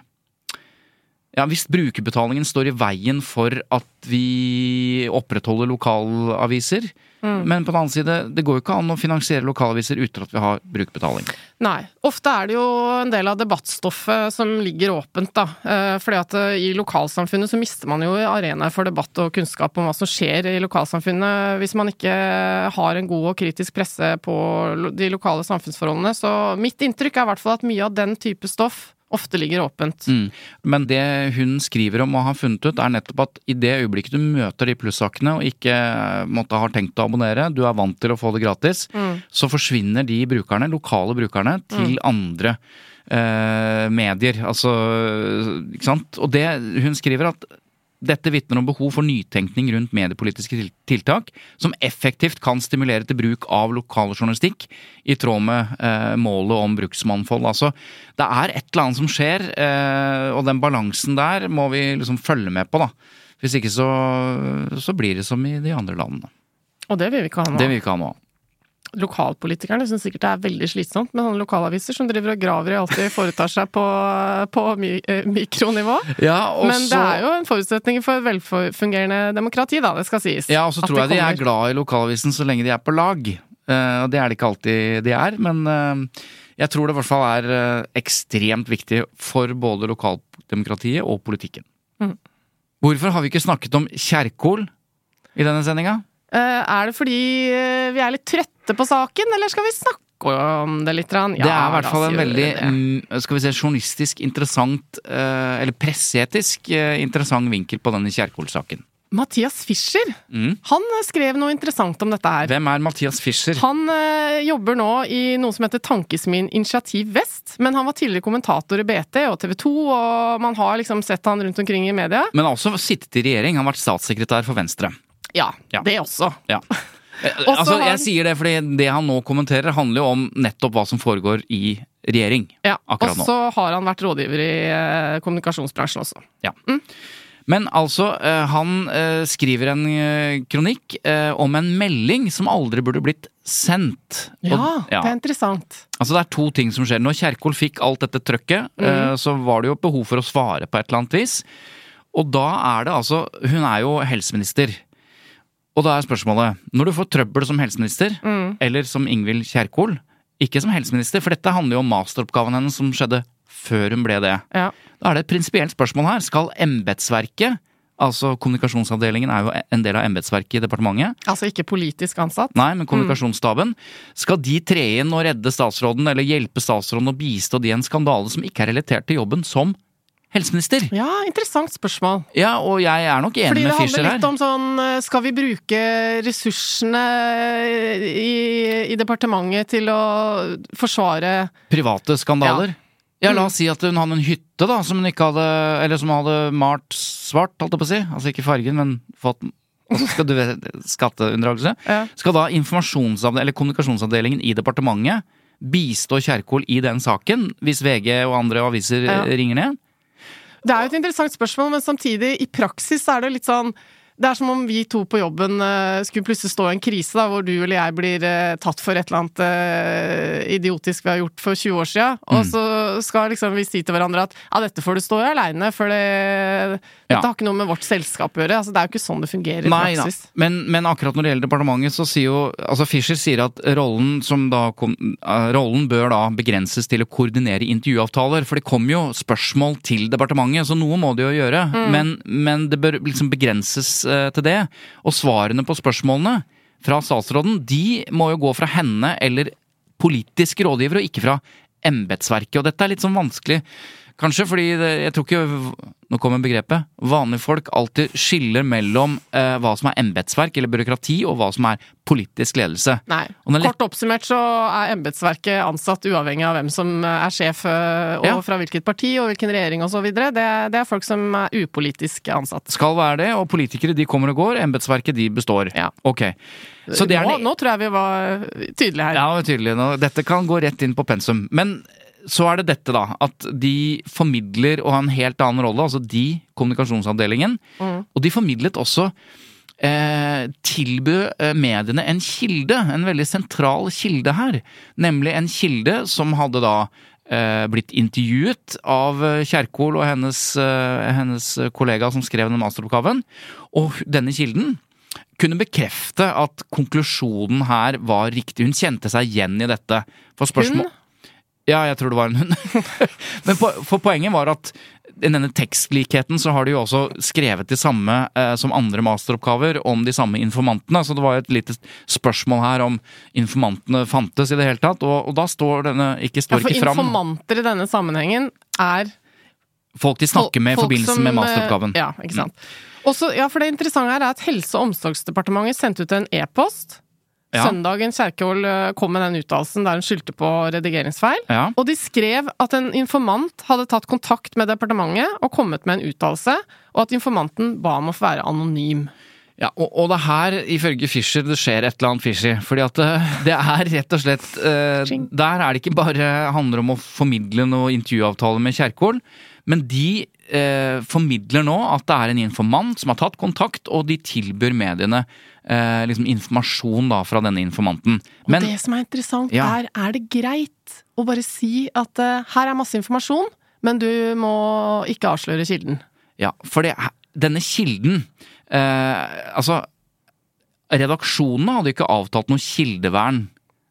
ja, Hvis brukerbetalingen står i veien for at vi opprettholder lokalaviser Men på den annen side, det går jo ikke an å finansiere lokalaviser uten at vi har brukerbetaling. Nei. Ofte er det jo en del av debattstoffet som ligger åpent, da. Eh, Fordi at eh, i lokalsamfunnet så mister man jo arenaer for debatt og kunnskap om hva som skjer i lokalsamfunnet hvis man ikke har en god og kritisk presse på de lokale samfunnsforholdene. Så mitt inntrykk er i hvert fall at mye av den type stoff ofte ligger åpent. Mm. Men det hun skriver om og har funnet ut, er nettopp at i det øyeblikket du møter de plussakene og ikke eh, måtte har tenkt å abonnere, du er vant til å få det gratis, så forsvinner de brukerne, lokale brukerne, til andre eh, medier. Altså, ikke sant. Og det hun skriver at dette vitner om behov for nytenkning rundt mediepolitiske tiltak som effektivt kan stimulere til bruk av lokaljournalistikk i tråd med eh, målet om bruksmannfold. Altså, det er et eller annet som skjer, eh, og den balansen der må vi liksom følge med på. da. Hvis ikke så, så blir det som i de andre landene. Og det vil vi ikke ha nå. Det vil vi ikke ha nå. Lokalpolitikerne syns sikkert det er veldig slitsomt med sånne lokalaviser som driver og graver i alt de foretar seg på, på mi, eh, mikronivå. Ja, også, Men det er jo en forutsetning for et velfungerende demokrati, da, det skal sies. Ja, og så tror jeg de er glad i lokalavisen så lenge de er på lag. Eh, og det er det ikke alltid de er, men eh, jeg tror det i hvert fall er ekstremt viktig for både lokaldemokratiet og politikken. Mm. Hvorfor har vi ikke snakket om Kjerkol i denne sendinga? Eh, Er det fordi eh, vi er litt trøtte på saken, eller skal vi snakke om det litt? Ja, det er i hvert fall en veldig mm, skal vi se, journalistisk interessant, eh, eller presseetisk interessant vinkel på denne Kjerkol-saken. Mathias Fischer, Mm. han skrev noe interessant om dette her. Hvem er Mathias Fischer? Han ø, jobber nå i noe som heter Tankesmien Initiativ Vest, men han var tidligere kommentator i BT og TV 2, og man har liksom sett han rundt omkring i media. Men har også sittet i regjering. Han har vært statssekretær for Venstre. Ja, Ja. det også. Ja. Eh, Og så altså, jeg sier det fordi det han nå kommenterer, handler jo om nettopp hva som foregår i regjering. Ja. Og Akkurat nå. så har han vært rådgiver i eh, kommunikasjonsbransjen også. Men altså, eh, han skriver en kronikk om en melding som aldri burde blitt sendt. Ja, Og- det er interessant. Altså Det er to ting som skjer. Når Kjerkol fikk alt dette trøkket, Mm. så var det jo behov for å svare på et eller annet vis. Og da er det altså Hun er jo helseminister. Og da er spørsmålet Når du får trøbbel som helseminister, Mm. eller som Ingvild Kjerkol Ikke som helseminister, for dette handler jo om masteroppgaven hennes som skjedde før hun ble det. Ja. Da er det et prinsipielt spørsmål her. Skal embetsverket, altså kommunikasjonsavdelingen er jo en del av embetsverket i departementet, Altså ikke politisk ansatt. Nei, men kommunikasjonsstaben. Skal de tre inn og redde statsråden, eller hjelpe statsråden å bistå de i en skandale som ikke er relatert til jobben som helseminister? Ja, interessant spørsmål. Ja, og jeg er nok enig Fordi det med Fischer handler litt om sånn eh, Skal vi bruke ressursene i, i departementet til å forsvare Private skandaler. Ja. la oss si at hun hadde en hytte da, som hun ikke hadde Eller som hun hadde malt svart, holdt jeg på å si. Altså ikke fargen, men fått Og så skal du Skatteunndragelse. Ja. Skal da informasjonsavdelingen, eller kommunikasjonsavdelingen i departementet bistå Kjerkol i den saken, hvis VG og andre aviser Ja. eh, ringer ned? Det er jo et interessant spørsmål, men samtidig, i praksis er det litt sånn det er som om vi to på jobben eh, skulle plutselig stå i en krise da, hvor du eller jeg blir eh, tatt for et eller annet eh, idiotisk vi har gjort for 20 år siden. Mm. Og så skal liksom vi si til hverandre at ja, dette får du stå i aleine, for det, dette Ja. har ikke noe med vårt selskap å gjøre. Altså, det er jo ikke sånn det fungerer i praksis. men, men akkurat når det gjelder departementet, så sier jo altså Fischer sier at rollen, som da kom, rollen bør da begrenses til å koordinere intervjuavtaler. For det kommer jo spørsmål til departementet, så noe må det jo gjøre. Men, men det bør liksom begrenses eh, til det. Og svarene på spørsmålene fra statsråden, de må jo gå fra henne eller politiske rådgiver, og ikke fra embetsverket. Og dette er litt sånn vanskelig. Kanskje fordi det, jeg tror ikke Nå kommer begrepet. Vanlige folk alltid skiller mellom eh, hva som er embetsverk eller byråkrati, og hva som er politisk ledelse. Nei. Kort oppsummert så er embetsverket ansatt uavhengig av hvem som er sjef, eh, og Ja. fra hvilket parti og hvilken regjering osv. Det, det er folk som er upolitisk ansatt. Skal være det, og politikere de kommer og går. Embetsverket de består. Ja. Ok. Så det er nå, nå tror jeg vi var tydelige her. Ja, vi var tydelig. Dette kan gå rett inn på pensum. Men så er det dette, da. At de formidler og har en helt annen rolle. Altså de, kommunikasjonsavdelingen. Og de formidlet også eh, tilbød eh, mediene en kilde. En veldig sentral kilde her. Nemlig en kilde som hadde da eh, blitt intervjuet av eh, Kjerkol og hennes, eh, hennes kollega som skrev den masteroppgaven. Og denne kilden kunne bekrefte at konklusjonen her var riktig. Hun kjente seg igjen i dette. For spørsmål... Hun? Ja, jeg tror det var en hund. Men po for poenget var at i denne tekstlikheten så har de jo også skrevet de samme eh, som andre masteroppgaver om de samme informantene. Så det var jo et lite spørsmål her om informantene fantes i det hele tatt. Og, og da står denne ikke, Ja, står for ikke fram informanter i denne sammenhengen er folk de snakker med i forbindelse som, med masteroppgaven. eh, Ja, ikke sant. Også, ja, for det interessante her er at Helse- og omsorgsdepartementet sendte ut en e-post. Ja. Søndagen Kjerkol eh, kom med den uttalelsen der hun skyldte på redigeringsfeil. Ja. Og de skrev at en informant hadde tatt kontakt med departementet og kommet med en uttalelse, og at informanten ba om å få være anonym. Ja, og, og det er her, ifølge Fischer, det skjer et eller annet fishy. Fordi at det, det er rett og slett eh, Der er det ikke bare handler om å formidle noe intervjuavtale med Kjerkol, men de eh, formidler nå at det er en informant som har tatt kontakt, og de tilbyr mediene eh, liksom informasjon da fra denne informanten. Og det som er interessant, Ja. er er det greit å bare si at eh, her er masse informasjon, men du må ikke avsløre kilden. Ja, for det, denne kilden eh, Altså, redaksjonene hadde ikke avtalt noe kildevern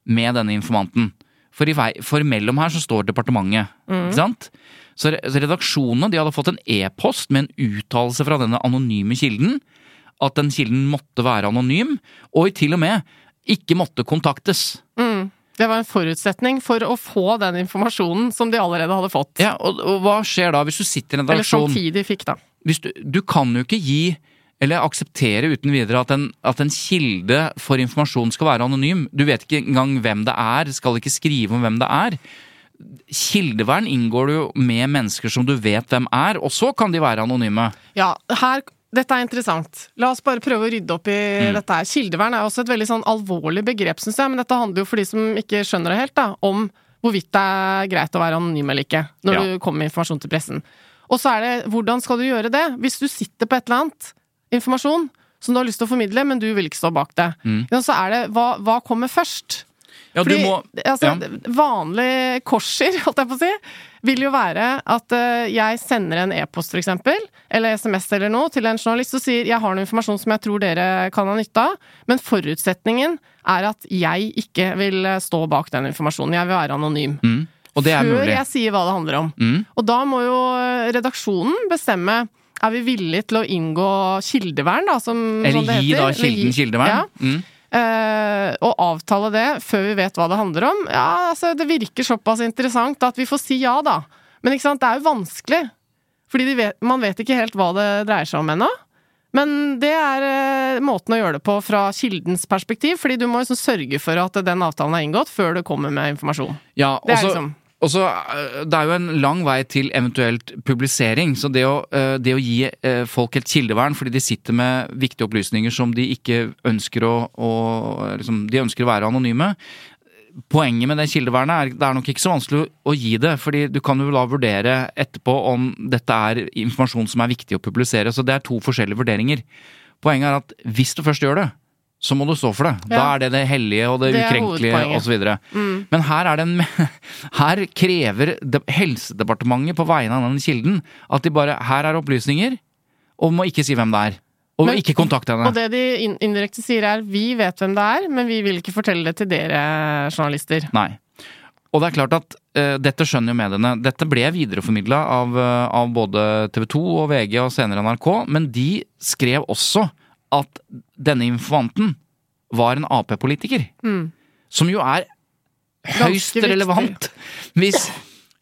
med denne informanten. For, i vei, for mellom her så står departementet, ikke sant? Så redaksjonene de hadde fått en e-post med en uttalelse fra denne anonyme kilden. At den kilden måtte være anonym, og til og med ikke måtte kontaktes. Mm. Det var en forutsetning for å få den informasjonen som de allerede hadde fått. Ja, og, og hva skjer da hvis du sitter i en Eller redaksjon samtidig fikk, da. hvis du, du kan jo ikke gi eller akseptere uten videre at en, at en kilde for informasjon skal være anonym. Du vet ikke engang hvem det er, skal ikke skrive om hvem det er. Kildevern inngår du jo med mennesker som du vet hvem er, og så kan de være anonyme. Ja, her dette er interessant. La oss bare prøve å rydde opp i Mm. dette her. Kildevern er også et veldig sånn alvorlig begrep, syns jeg, men dette handler jo for de som ikke skjønner det helt, da, om hvorvidt det er greit å være anonym eller ikke når Ja. du kommer med informasjon til pressen. Og så er det hvordan skal du gjøre det? Hvis du sitter på et eller annet informasjon som du har lyst til å formidle, men du vil ikke stå bak det, Mm. Så er det hva, hva kommer først? Ja, Fordi du må altså, ja. vanlig korser, holdt jeg på å si, vil jo være at uh, jeg sender en e-post, eksempel, eller SMS eller noe, til en journalist og sier jeg har noe informasjon som jeg tror dere kan ha nytte av, men forutsetningen er at jeg ikke vil eh, stå bak den informasjonen. Jeg vil være anonym. mm, Og det er Før mulig. jeg sier hva det handler om. Mm. Og da må jo eh, redaksjonen bestemme er vi villige til å inngå kildevern, da, som, Eller gi heter? da kilden kildevern. Ja. Mm. Eh, og avtale det før vi vet hva det handler om. Ja, altså, det virker såpass interessant at vi får si ja, da. Men ikke sant, det er jo vanskelig. Fordi vet, man vet ikke helt hva det dreier seg om ennå. Men det er eh, måten å gjøre det på fra kildens perspektiv, fordi du må liksom sørge for at den avtalen er inngått før du kommer med informasjon. Ja, Det er også, liksom Og så, øh, Det er jo en lang vei til eventuelt publisering. Så det å, øh, det å gi øh, folk et kildevern fordi de sitter med viktige opplysninger som de ikke ønsker å, å liksom, De ønsker å være anonyme. Poenget med det kildevernet er det er nok ikke så vanskelig å, gi det. fordi du kan jo da vurdere etterpå om dette er informasjon som er viktig å publisere. Så det er to forskjellige vurderinger. Poenget er at hvis du først gjør det, så må du stå for det. Da er det det hellige og det, Det ukrenkelige osv. Mm. Men her, er det en, her krever Helsedepartementet på vegne av den kilden at de bare Her er opplysninger, og må ikke si hvem det er. Og Men- ikke kontakte henne. Og det de indirekte sier er vi vet hvem det er, men vi vil ikke fortelle det til dere journalister. Nei. Og det er klart at uh, dette skjønner jo mediene. Dette ble videreformidla av, uh, av både TV 2 og VG og senere NRK, men de skrev også at denne informanten var en Ap-politiker. Mm. Som jo er høyst relevant. Hvis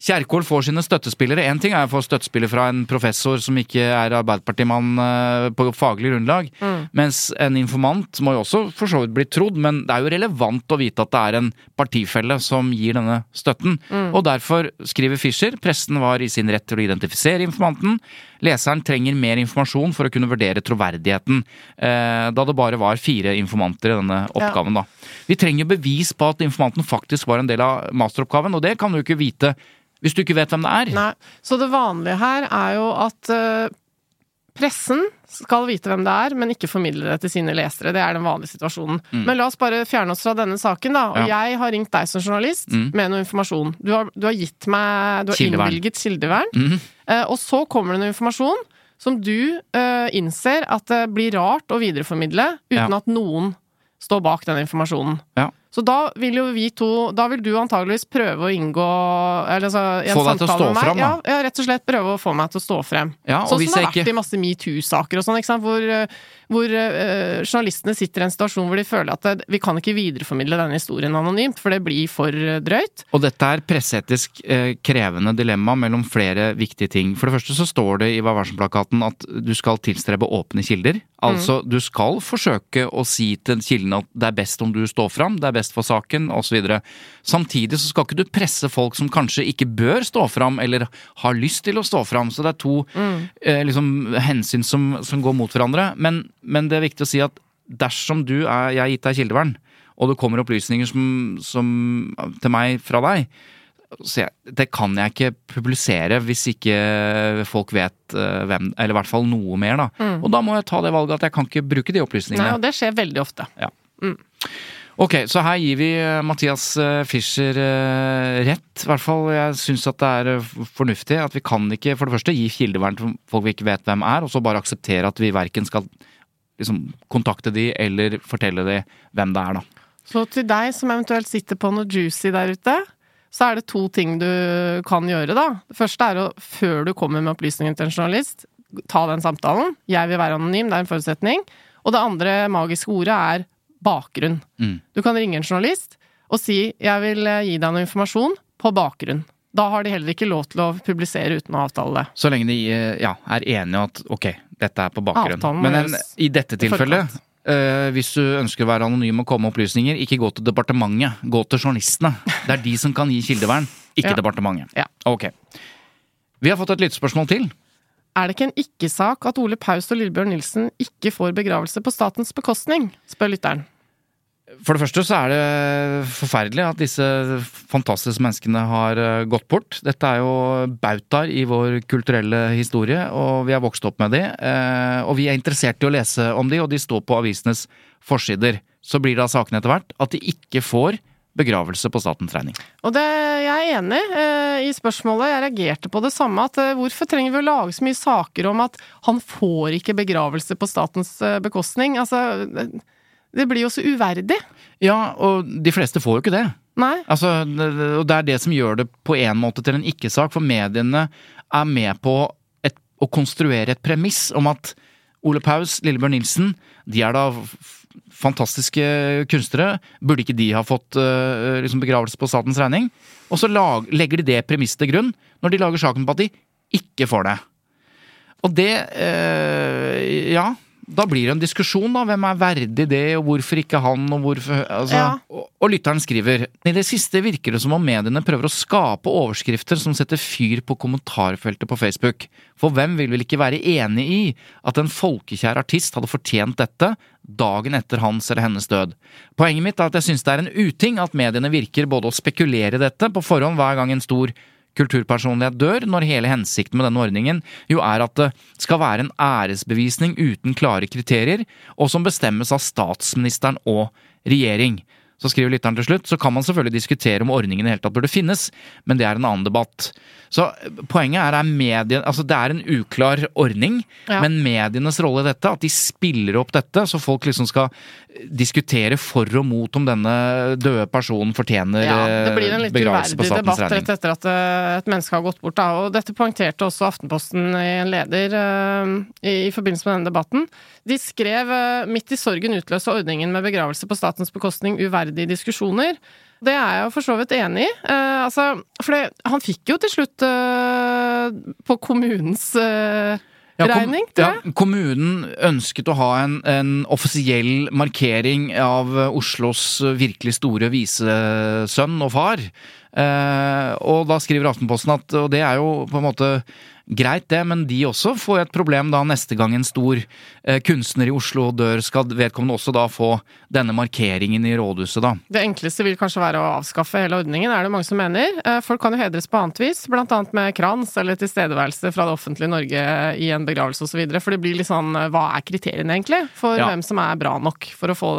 Kjerkol får sine støttespillere Én ting er å få støttespiller fra en professor som ikke er Arbeiderpartimann eh, på faglig grunnlag, Mm. mens en informant må jo også for så vidt bli trodd, men det er jo relevant å vite at det er en partifelle som gir denne støtten. Mm. Og derfor skriver Fischer pressen var i sin rett til å identifisere informanten. Leseren trenger mer informasjon for å kunne vurdere troverdigheten, eh, da det bare var fire informanter i denne oppgaven. da. Vi trenger bevis på at informanten faktisk var en del av masteroppgaven, og det kan du ikke vite hvis du ikke vet hvem det er. Nei. Så det vanlige her er jo at eh, pressen skal vite hvem det er, men ikke formidle det til sine lesere. Det er den vanlige situasjonen. Men la oss bare fjerne oss fra denne saken, da. Og jeg har ringt deg som journalist Mm. med noe informasjon. Du har, du har gitt meg Du har Kildevern. innvilget kildevern. Mm. Eh, og så kommer det noe informasjon som du eh, innser at det blir rart å videreformidle uten Ja. at noen står bak den informasjonen. Ja. Så da vil jo vi to Da vil du antageligvis prøve å inngå eller, altså, en Få deg til å stå frem, da. Ja, ja, rett og slett prøve å få meg til å stå frem. Ja, sånn som det har vært ikke- i masse metoo-saker og sånn, ikke sant? hvor, eh, hvor uh, journalistene sitter i en situasjon hvor de føler at det, vi kan ikke videreformidle denne historien anonymt, for det blir for eh, drøyt. Og dette er presseetisk uh, krevende dilemma mellom flere viktige ting. For det første så står det i Vær varsom-plakaten at du skal tilstrebe åpne kilder. Altså, du skal forsøke å si til kildene at det er best om du står fram, det er best for saken, osv. Samtidig så skal ikke du presse folk som kanskje ikke bør stå fram, eller har lyst til å stå fram. Så det er to eh, liksom, hensyn som, som går mot hverandre. Men, men det er viktig å si at dersom du er, jeg har gitt deg kildevern, og det kommer opplysninger som, som, til meg fra deg, så jeg, det kan jeg ikke publisere hvis ikke folk vet uh, hvem Eller i hvert fall noe mer, da. Og da må jeg ta det valget at jeg kan ikke bruke de opplysningene. Nei, og det skjer veldig ofte. Ok, så her gir vi eh, Mathias eh, Fischer rett. I hvert fall jeg syns at det er fornuftig at vi kan ikke for det første gi kildevern til folk vi ikke vet hvem er, og så bare akseptere at vi verken skal liksom kontakte de eller fortelle de hvem det er, da. Så til deg som eventuelt sitter på noe juicy der ute, så er det to ting du kan gjøre, da. Det første er å, før du kommer med opplysningen til en journalist, ta den samtalen. Jeg vil være anonym, det er en forutsetning. Og det andre magiske ordet er bakgrunn. Mm. Du kan ringe en journalist og si 'jeg vil eh, gi deg noe informasjon' på bakgrunn. Da har de heller ikke lov til å publisere uten å avtale det. Så lenge de eh, ja, er enige om at ok, Dette er på bakgrunn. Avtalen Men en, i dette tilfellet, eh, hvis du ønsker å være anonym og komme med opplysninger, ikke gå til departementet. Gå til journalistene. Det er de som kan gi kildevern, ikke Ja. departementet. Ja. Ok. Vi har fått et lyttespørsmål til. Er det ikke en ikke-sak at Ole Paus og Lillebjørn Nilsen ikke får begravelse på statens bekostning? spør lytteren. For det første så er det forferdelig at disse fantastiske menneskene har eh, gått bort. Dette er jo bautaer i vår kulturelle historie, og vi har vokst opp med de. eh, Og vi er interessert i å lese om de, og de står på avisenes forsider. Så blir da saken etter hvert at de ikke får begravelse på statens regning. Og det, jeg er enig eh, i spørsmålet. Jeg reagerte på det samme. at eh, Hvorfor trenger vi å lage så mye saker om at han får ikke begravelse på statens eh, bekostning? Altså, det, blir jo så uverdig. Ja, og de fleste får jo ikke det. Nei. Altså, og det er det som gjør det på en måte til en ikke-sak, for mediene er med på et, å konstruere et premiss om at Ole Paus, Lillebjørn Nilsen, de er da fantastiske kunstnere. Burde ikke de ha fått eh, liksom begravelse på statens regning? Og så lag, legger de det premisset til grunn når de lager saken på at de ikke får det. Og det eh, Ja, da blir det en diskusjon, da. Hvem er verdig det, og hvorfor ikke han, og hvorfor altså, Ja. og, og lytteren skriver I det siste virker det som om mediene prøver å skape overskrifter som setter fyr på kommentarfeltet på Facebook. For hvem vil vel ikke være enig i at en folkekjær artist hadde fortjent dette dagen etter hans eller hennes død? Poenget mitt er at jeg synes det er en uting at mediene virker både å spekulere i dette på forhånd hver gang en stor kulturpersonlighet dør, når hele hensikten med denne ordningen jo er at det skal være en æresbevisning uten klare kriterier, og som bestemmes av statsministeren og regjering. Så skriver lytteren til slutt, så kan man selvfølgelig diskutere om ordningen i det hele tatt burde finnes, men det er en annen debatt. Så poenget er, er medien, altså det er en uklar ordning, Ja. men medienes rolle i dette, at de spiller opp dette, så folk liksom skal diskutere for og mot om denne døde personen fortjener Ja, det blir en eh, litt begravelse på uverdig statens debatt regning. rett etter at eh, et menneske har gått bort. Da. Og dette poengterte også Aftenposten i en leder eh, i, forbindelse med denne debatten. De skrev eh, midt i sorgen utløse ordningen med begravelse på statens bekostning uverdige diskusjoner. Det er jeg jo for så vidt enig i. Eh, altså, for det, han fikk jo til slutt eh, på kommunens eh, Ja, kom- regning, tror jeg. Ja, kommunen ønsket å ha en, en offisiell markering av Oslos virkelig store visesønn og far. Eh, og da skriver Aftenposten at Og det er jo på en måte greit, det, men de også får et problem da neste gang en stor eh, kunstner i Oslo dør. Skal vedkommende også da få denne markeringen i rådhuset, da? Det enkleste vil kanskje være å avskaffe hele ordningen, er det mange som mener. Eh, Folk kan jo hedres på annet vis, blant annet med krans eller tilstedeværelse fra det offentlige Norge i en begravelse osv. For det blir litt sånn eh, hva er kriteriene egentlig for Ja. hvem som er bra nok for å få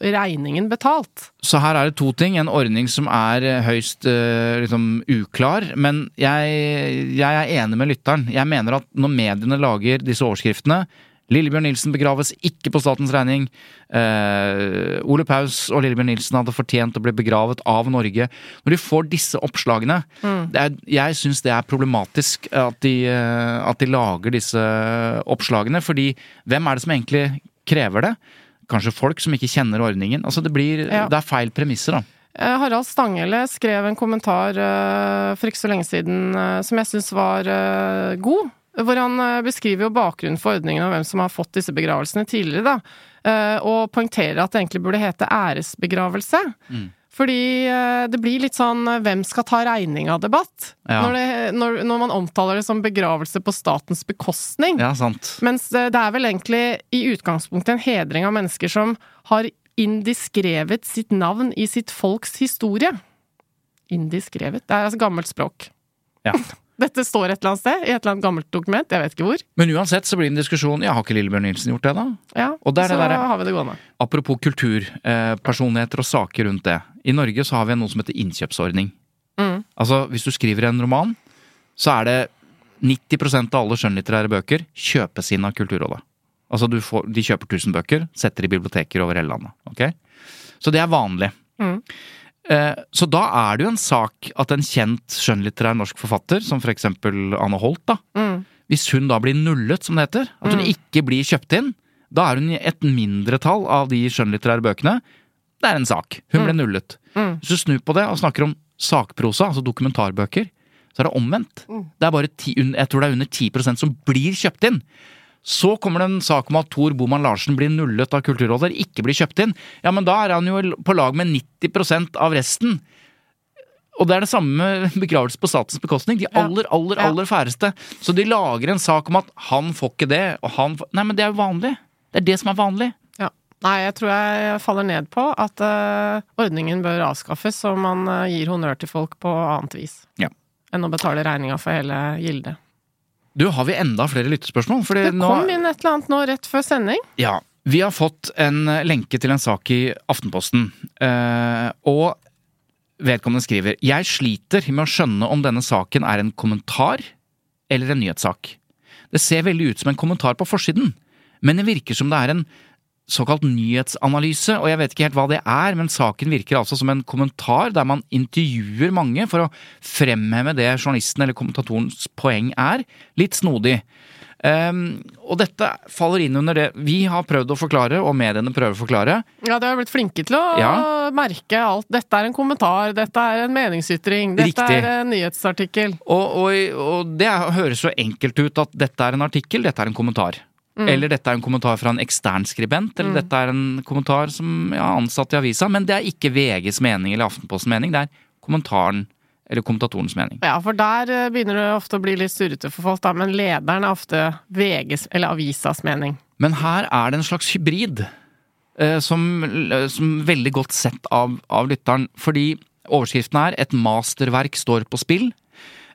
regningen betalt? Så her er det to ting. En ordning som er høyst liksom, uklar. Men jeg, jeg er enig med lytteren. Jeg mener at når mediene lager disse overskriftene Lillebjørn Nilsen begraves ikke på statens regning. Eh, Ole Paus og Lillebjørn Nilsen hadde fortjent å bli begravet av Norge. Når de får disse oppslagene det er, Jeg syns det er problematisk at de, eh, at de lager disse oppslagene. Fordi hvem er det som egentlig krever det? Kanskje folk som ikke kjenner ordningen. Altså det, blir, Ja. det er feil premisser, da. Eh, Harald Stanghelle skrev en kommentar eh, for ikke så lenge siden eh, som jeg syns var god. Hvor han beskriver jo bakgrunnen for ordningen og hvem som har fått disse begravelsene tidligere. da. Og poengterer at det egentlig burde hete æresbegravelse. Fordi eh, det blir litt sånn hvem skal ta regninga-debatt. Ja. Når, når, når man omtaler det som begravelse på statens bekostning. Ja, sant. Mens det er vel egentlig i utgangspunktet en hedring av mennesker som har indiskrevet sitt navn i sitt folks historie. Indiskrevet? Det er altså gammelt språk. Ja. Dette står et eller annet sted, i et eller annet gammelt dokument, jeg vet ikke hvor. Men uansett så blir det en diskusjon. Ja, har ikke Lillebjørn Nilsen gjort det, da? Ja, Og så der, har vi det gående. Apropos kulturpersonligheter og saker rundt det. I Norge så har vi noe som heter innkjøpsordning. Mm. Altså, hvis du skriver en roman, så er det 90% av alle skjønnlitterære bøker kjøpes inn av Kulturrådet. Altså, du får, de kjøper 1000 bøker, setter i biblioteker over hele landet. Okay? Så det er vanlig. Mm. Eh, Så da er det jo en sak at en kjent skjønnlitterær norsk forfatter, som for eksempel Anne Holt, da, Mm. hvis hun da blir nullet, som det heter, at hun ikke blir kjøpt inn, da er hun i et mindretall av de skjønnlitterære bøkene. Det er en sak. Hun ble nullet. Mm. Hvis du snur på det og snakker om sakprosa, altså dokumentarbøker, så er det omvendt. Det er bare ti, jeg tror det er under 10% som blir kjøpt inn. Så kommer det en sak om at Tor Boman Larsen blir nullet av Kulturrådet, ikke blir kjøpt inn. Ja, men da er han jo på lag med 90% av resten. Og det er det samme med begravelse på statens bekostning. De aller, aller, aller færreste. Så de lager en sak om at han får ikke det, og han får Nei, men det er jo vanlig. Det er det som er vanlig. Ja. Nei, jeg tror jeg faller ned på at uh, ordningen bør avskaffes, så man uh, gir honnør til folk på annet vis. Ja. Enn å betale regninga for hele gildet. Du, har vi enda flere lyttespørsmål? Fordi Det nå kom inn et eller annet nå rett før sending. Ja. Vi har fått en lenke til en sak i Aftenposten, eh, og vedkommende skriver Jeg sliter med å skjønne om denne saken er en kommentar eller en nyhetssak. Det ser veldig ut som en kommentar på forsiden, men det virker som det er en såkalt nyhetsanalyse, og jeg vet ikke helt hva det er, men saken virker altså som en kommentar der man intervjuer mange for å fremheve det journalisten eller kommentatorens poeng er. Litt snodig. Um, og dette faller inn under det vi har prøvd å forklare, og mediene prøver å forklare. Ja, de har blitt flinke til å Ja. merke alt. Dette er en kommentar, dette er en meningsytring, dette Riktig. er en nyhetsartikkel. Og, og, og det høres så enkelt ut at dette er en artikkel, dette er en kommentar. Eller dette er en kommentar fra en ekstern skribent, eller dette er en kommentar som ja, ansatt i avisa. Men det er ikke VGs mening eller Aftenpostens mening, det er kommentaren eller kommentatorens mening. Ja, for der eh, begynner det ofte å bli litt surrete for folk, da, men lederen er ofte VGs eller avisas mening. Men her er det en slags hybrid, eh, som, som veldig godt sett av, av lytteren. Fordi overskriften er 'Et masterverk står på spill'.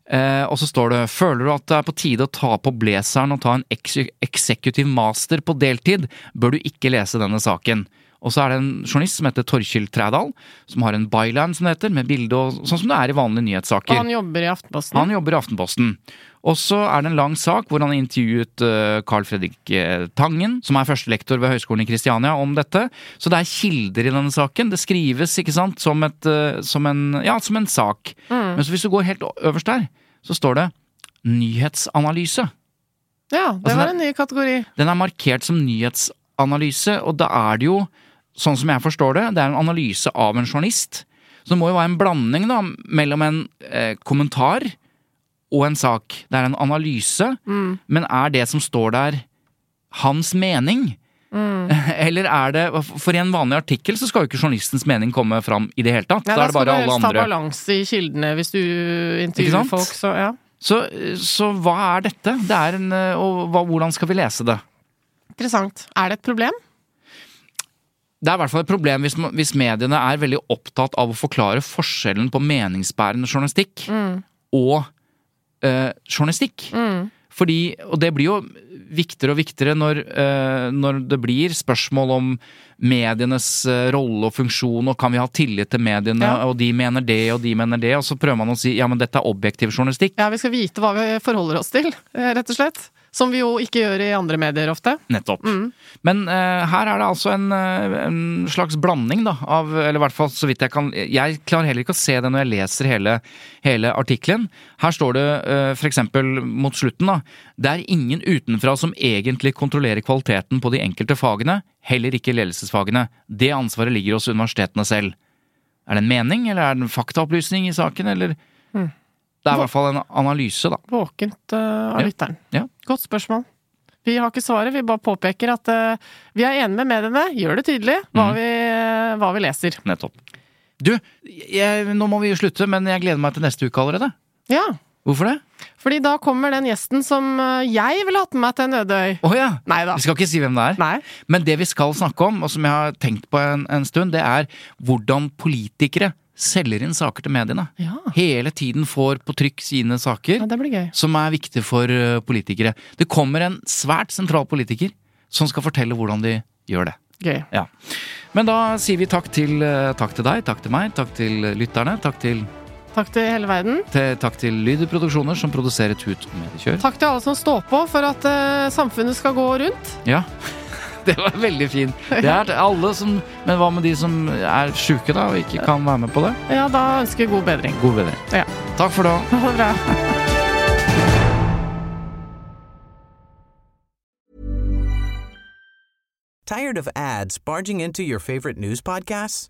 Eh, og så står det 'Føler du at det er på tide å ta på blazeren og ta en ex executive master på deltid, bør du ikke lese denne saken'. Og så er det en journalist som heter Torkil Trædal, som har en byline, som det heter, med bilde og sånn som det er i vanlige Og nyhetssaker. han jobber i Aftenposten. Han jobber i Aftenposten. Og så er det en lang sak hvor han har intervjuet eh, Carl Fredrik eh, Tangen, som er førstelektor ved Høgskolen i Kristiania, om dette. Så det er kilder i denne saken. Det skrives, ikke sant, som, et, eh, som, en, ja, som en sak. Men så hvis du går helt øverst der, så står det nyhetsanalyse. Ja, det Altså, var en ny kategori. Den er markert som nyhetsanalyse, og da er det jo, sånn som jeg forstår det, det er en analyse av en journalist. Så det må jo være en blanding da, mellom en eh, kommentar og en sak. Det er en analyse, men er det som står der hans mening? Eller er det For i en vanlig artikkel så skal jo ikke journalistens mening komme fram i det hele tatt. Ja, da da er det skal bare du alle helst ha andre. balanse i kildene hvis du intervjuer folk, så ja. Så, så hva er dette? Det er en, og hva, hvordan skal vi lese det? Interessant. Er det et problem? Det er i hvert fall et problem hvis, hvis mediene er veldig opptatt av å forklare forskjellen på meningsbærende journalistikk og eh, journalistikk. Fordi, og det blir jo viktigere og viktigere når, eh, når det blir spørsmål om medienes eh, rolle og funksjon, og kan vi ha tillit til mediene, Ja. og de mener det, og de mener det, og så prøver man å si ja, men dette er objektiv journalistikk. Ja, vi skal vite hva vi forholder oss til, eh, rett og slett. Som vi jo ikke gjør i andre medier ofte. Nettopp. Men uh, her er det altså en, en slags blanding, da, av Eller i hvert fall så vidt jeg kan Jeg klarer heller ikke å se det når jeg leser hele, hele artikkelen. Her står det uh, eksempel mot slutten, da. Det er ingen utenfra som egentlig kontrollerer kvaliteten på de enkelte fagene, heller ikke ledelsesfagene. Det ansvaret ligger hos universitetene selv. Er det en mening, eller er det en faktaopplysning i saken, eller Det er i hvert fall en analyse, da. Våkent uh, av Ja. lytteren. Ja. Godt spørsmål. Vi har ikke svaret, vi bare påpeker at uh, vi er enige med mediene. Gjør det tydelig hva, Mm. vi, uh, hva vi leser. Nettopp. Du, jeg, nå må vi slutte, men jeg gleder meg til neste uke allerede. Ja, Hvorfor det? fordi da kommer den gjesten som eh, jeg ville hatt med meg til en øde øy. Å ja! Vi skal ikke si hvem det er. Nei. Men det vi skal snakke om, og som jeg har tenkt på en, en stund, det er hvordan politikere selger inn saker til mediene. Ja. Hele tiden får på trykk sine saker ja, som er viktige for uh, politikere. Det kommer en svært sentral politiker som skal fortelle hvordan de gjør det. Gøy. Ja. Men da sier vi takk til, uh, takk til deg, takk til meg, takk til lytterne, takk til, Takk til hele verden. til, takk til Lyder Produksjoner som produserer Tut og Mediekjør. Takk til alle som står på for at uh, samfunnet skal gå rundt. Ja. Det var veldig fint. Det er til alle som Men hva med de som er sjuke, da, og ikke kan være med på det? Ja, da ønsker jeg god bedring. God bedring. Ja. Takk for det. Ha det bra. Tired of ads barging into your favorite news podcasts?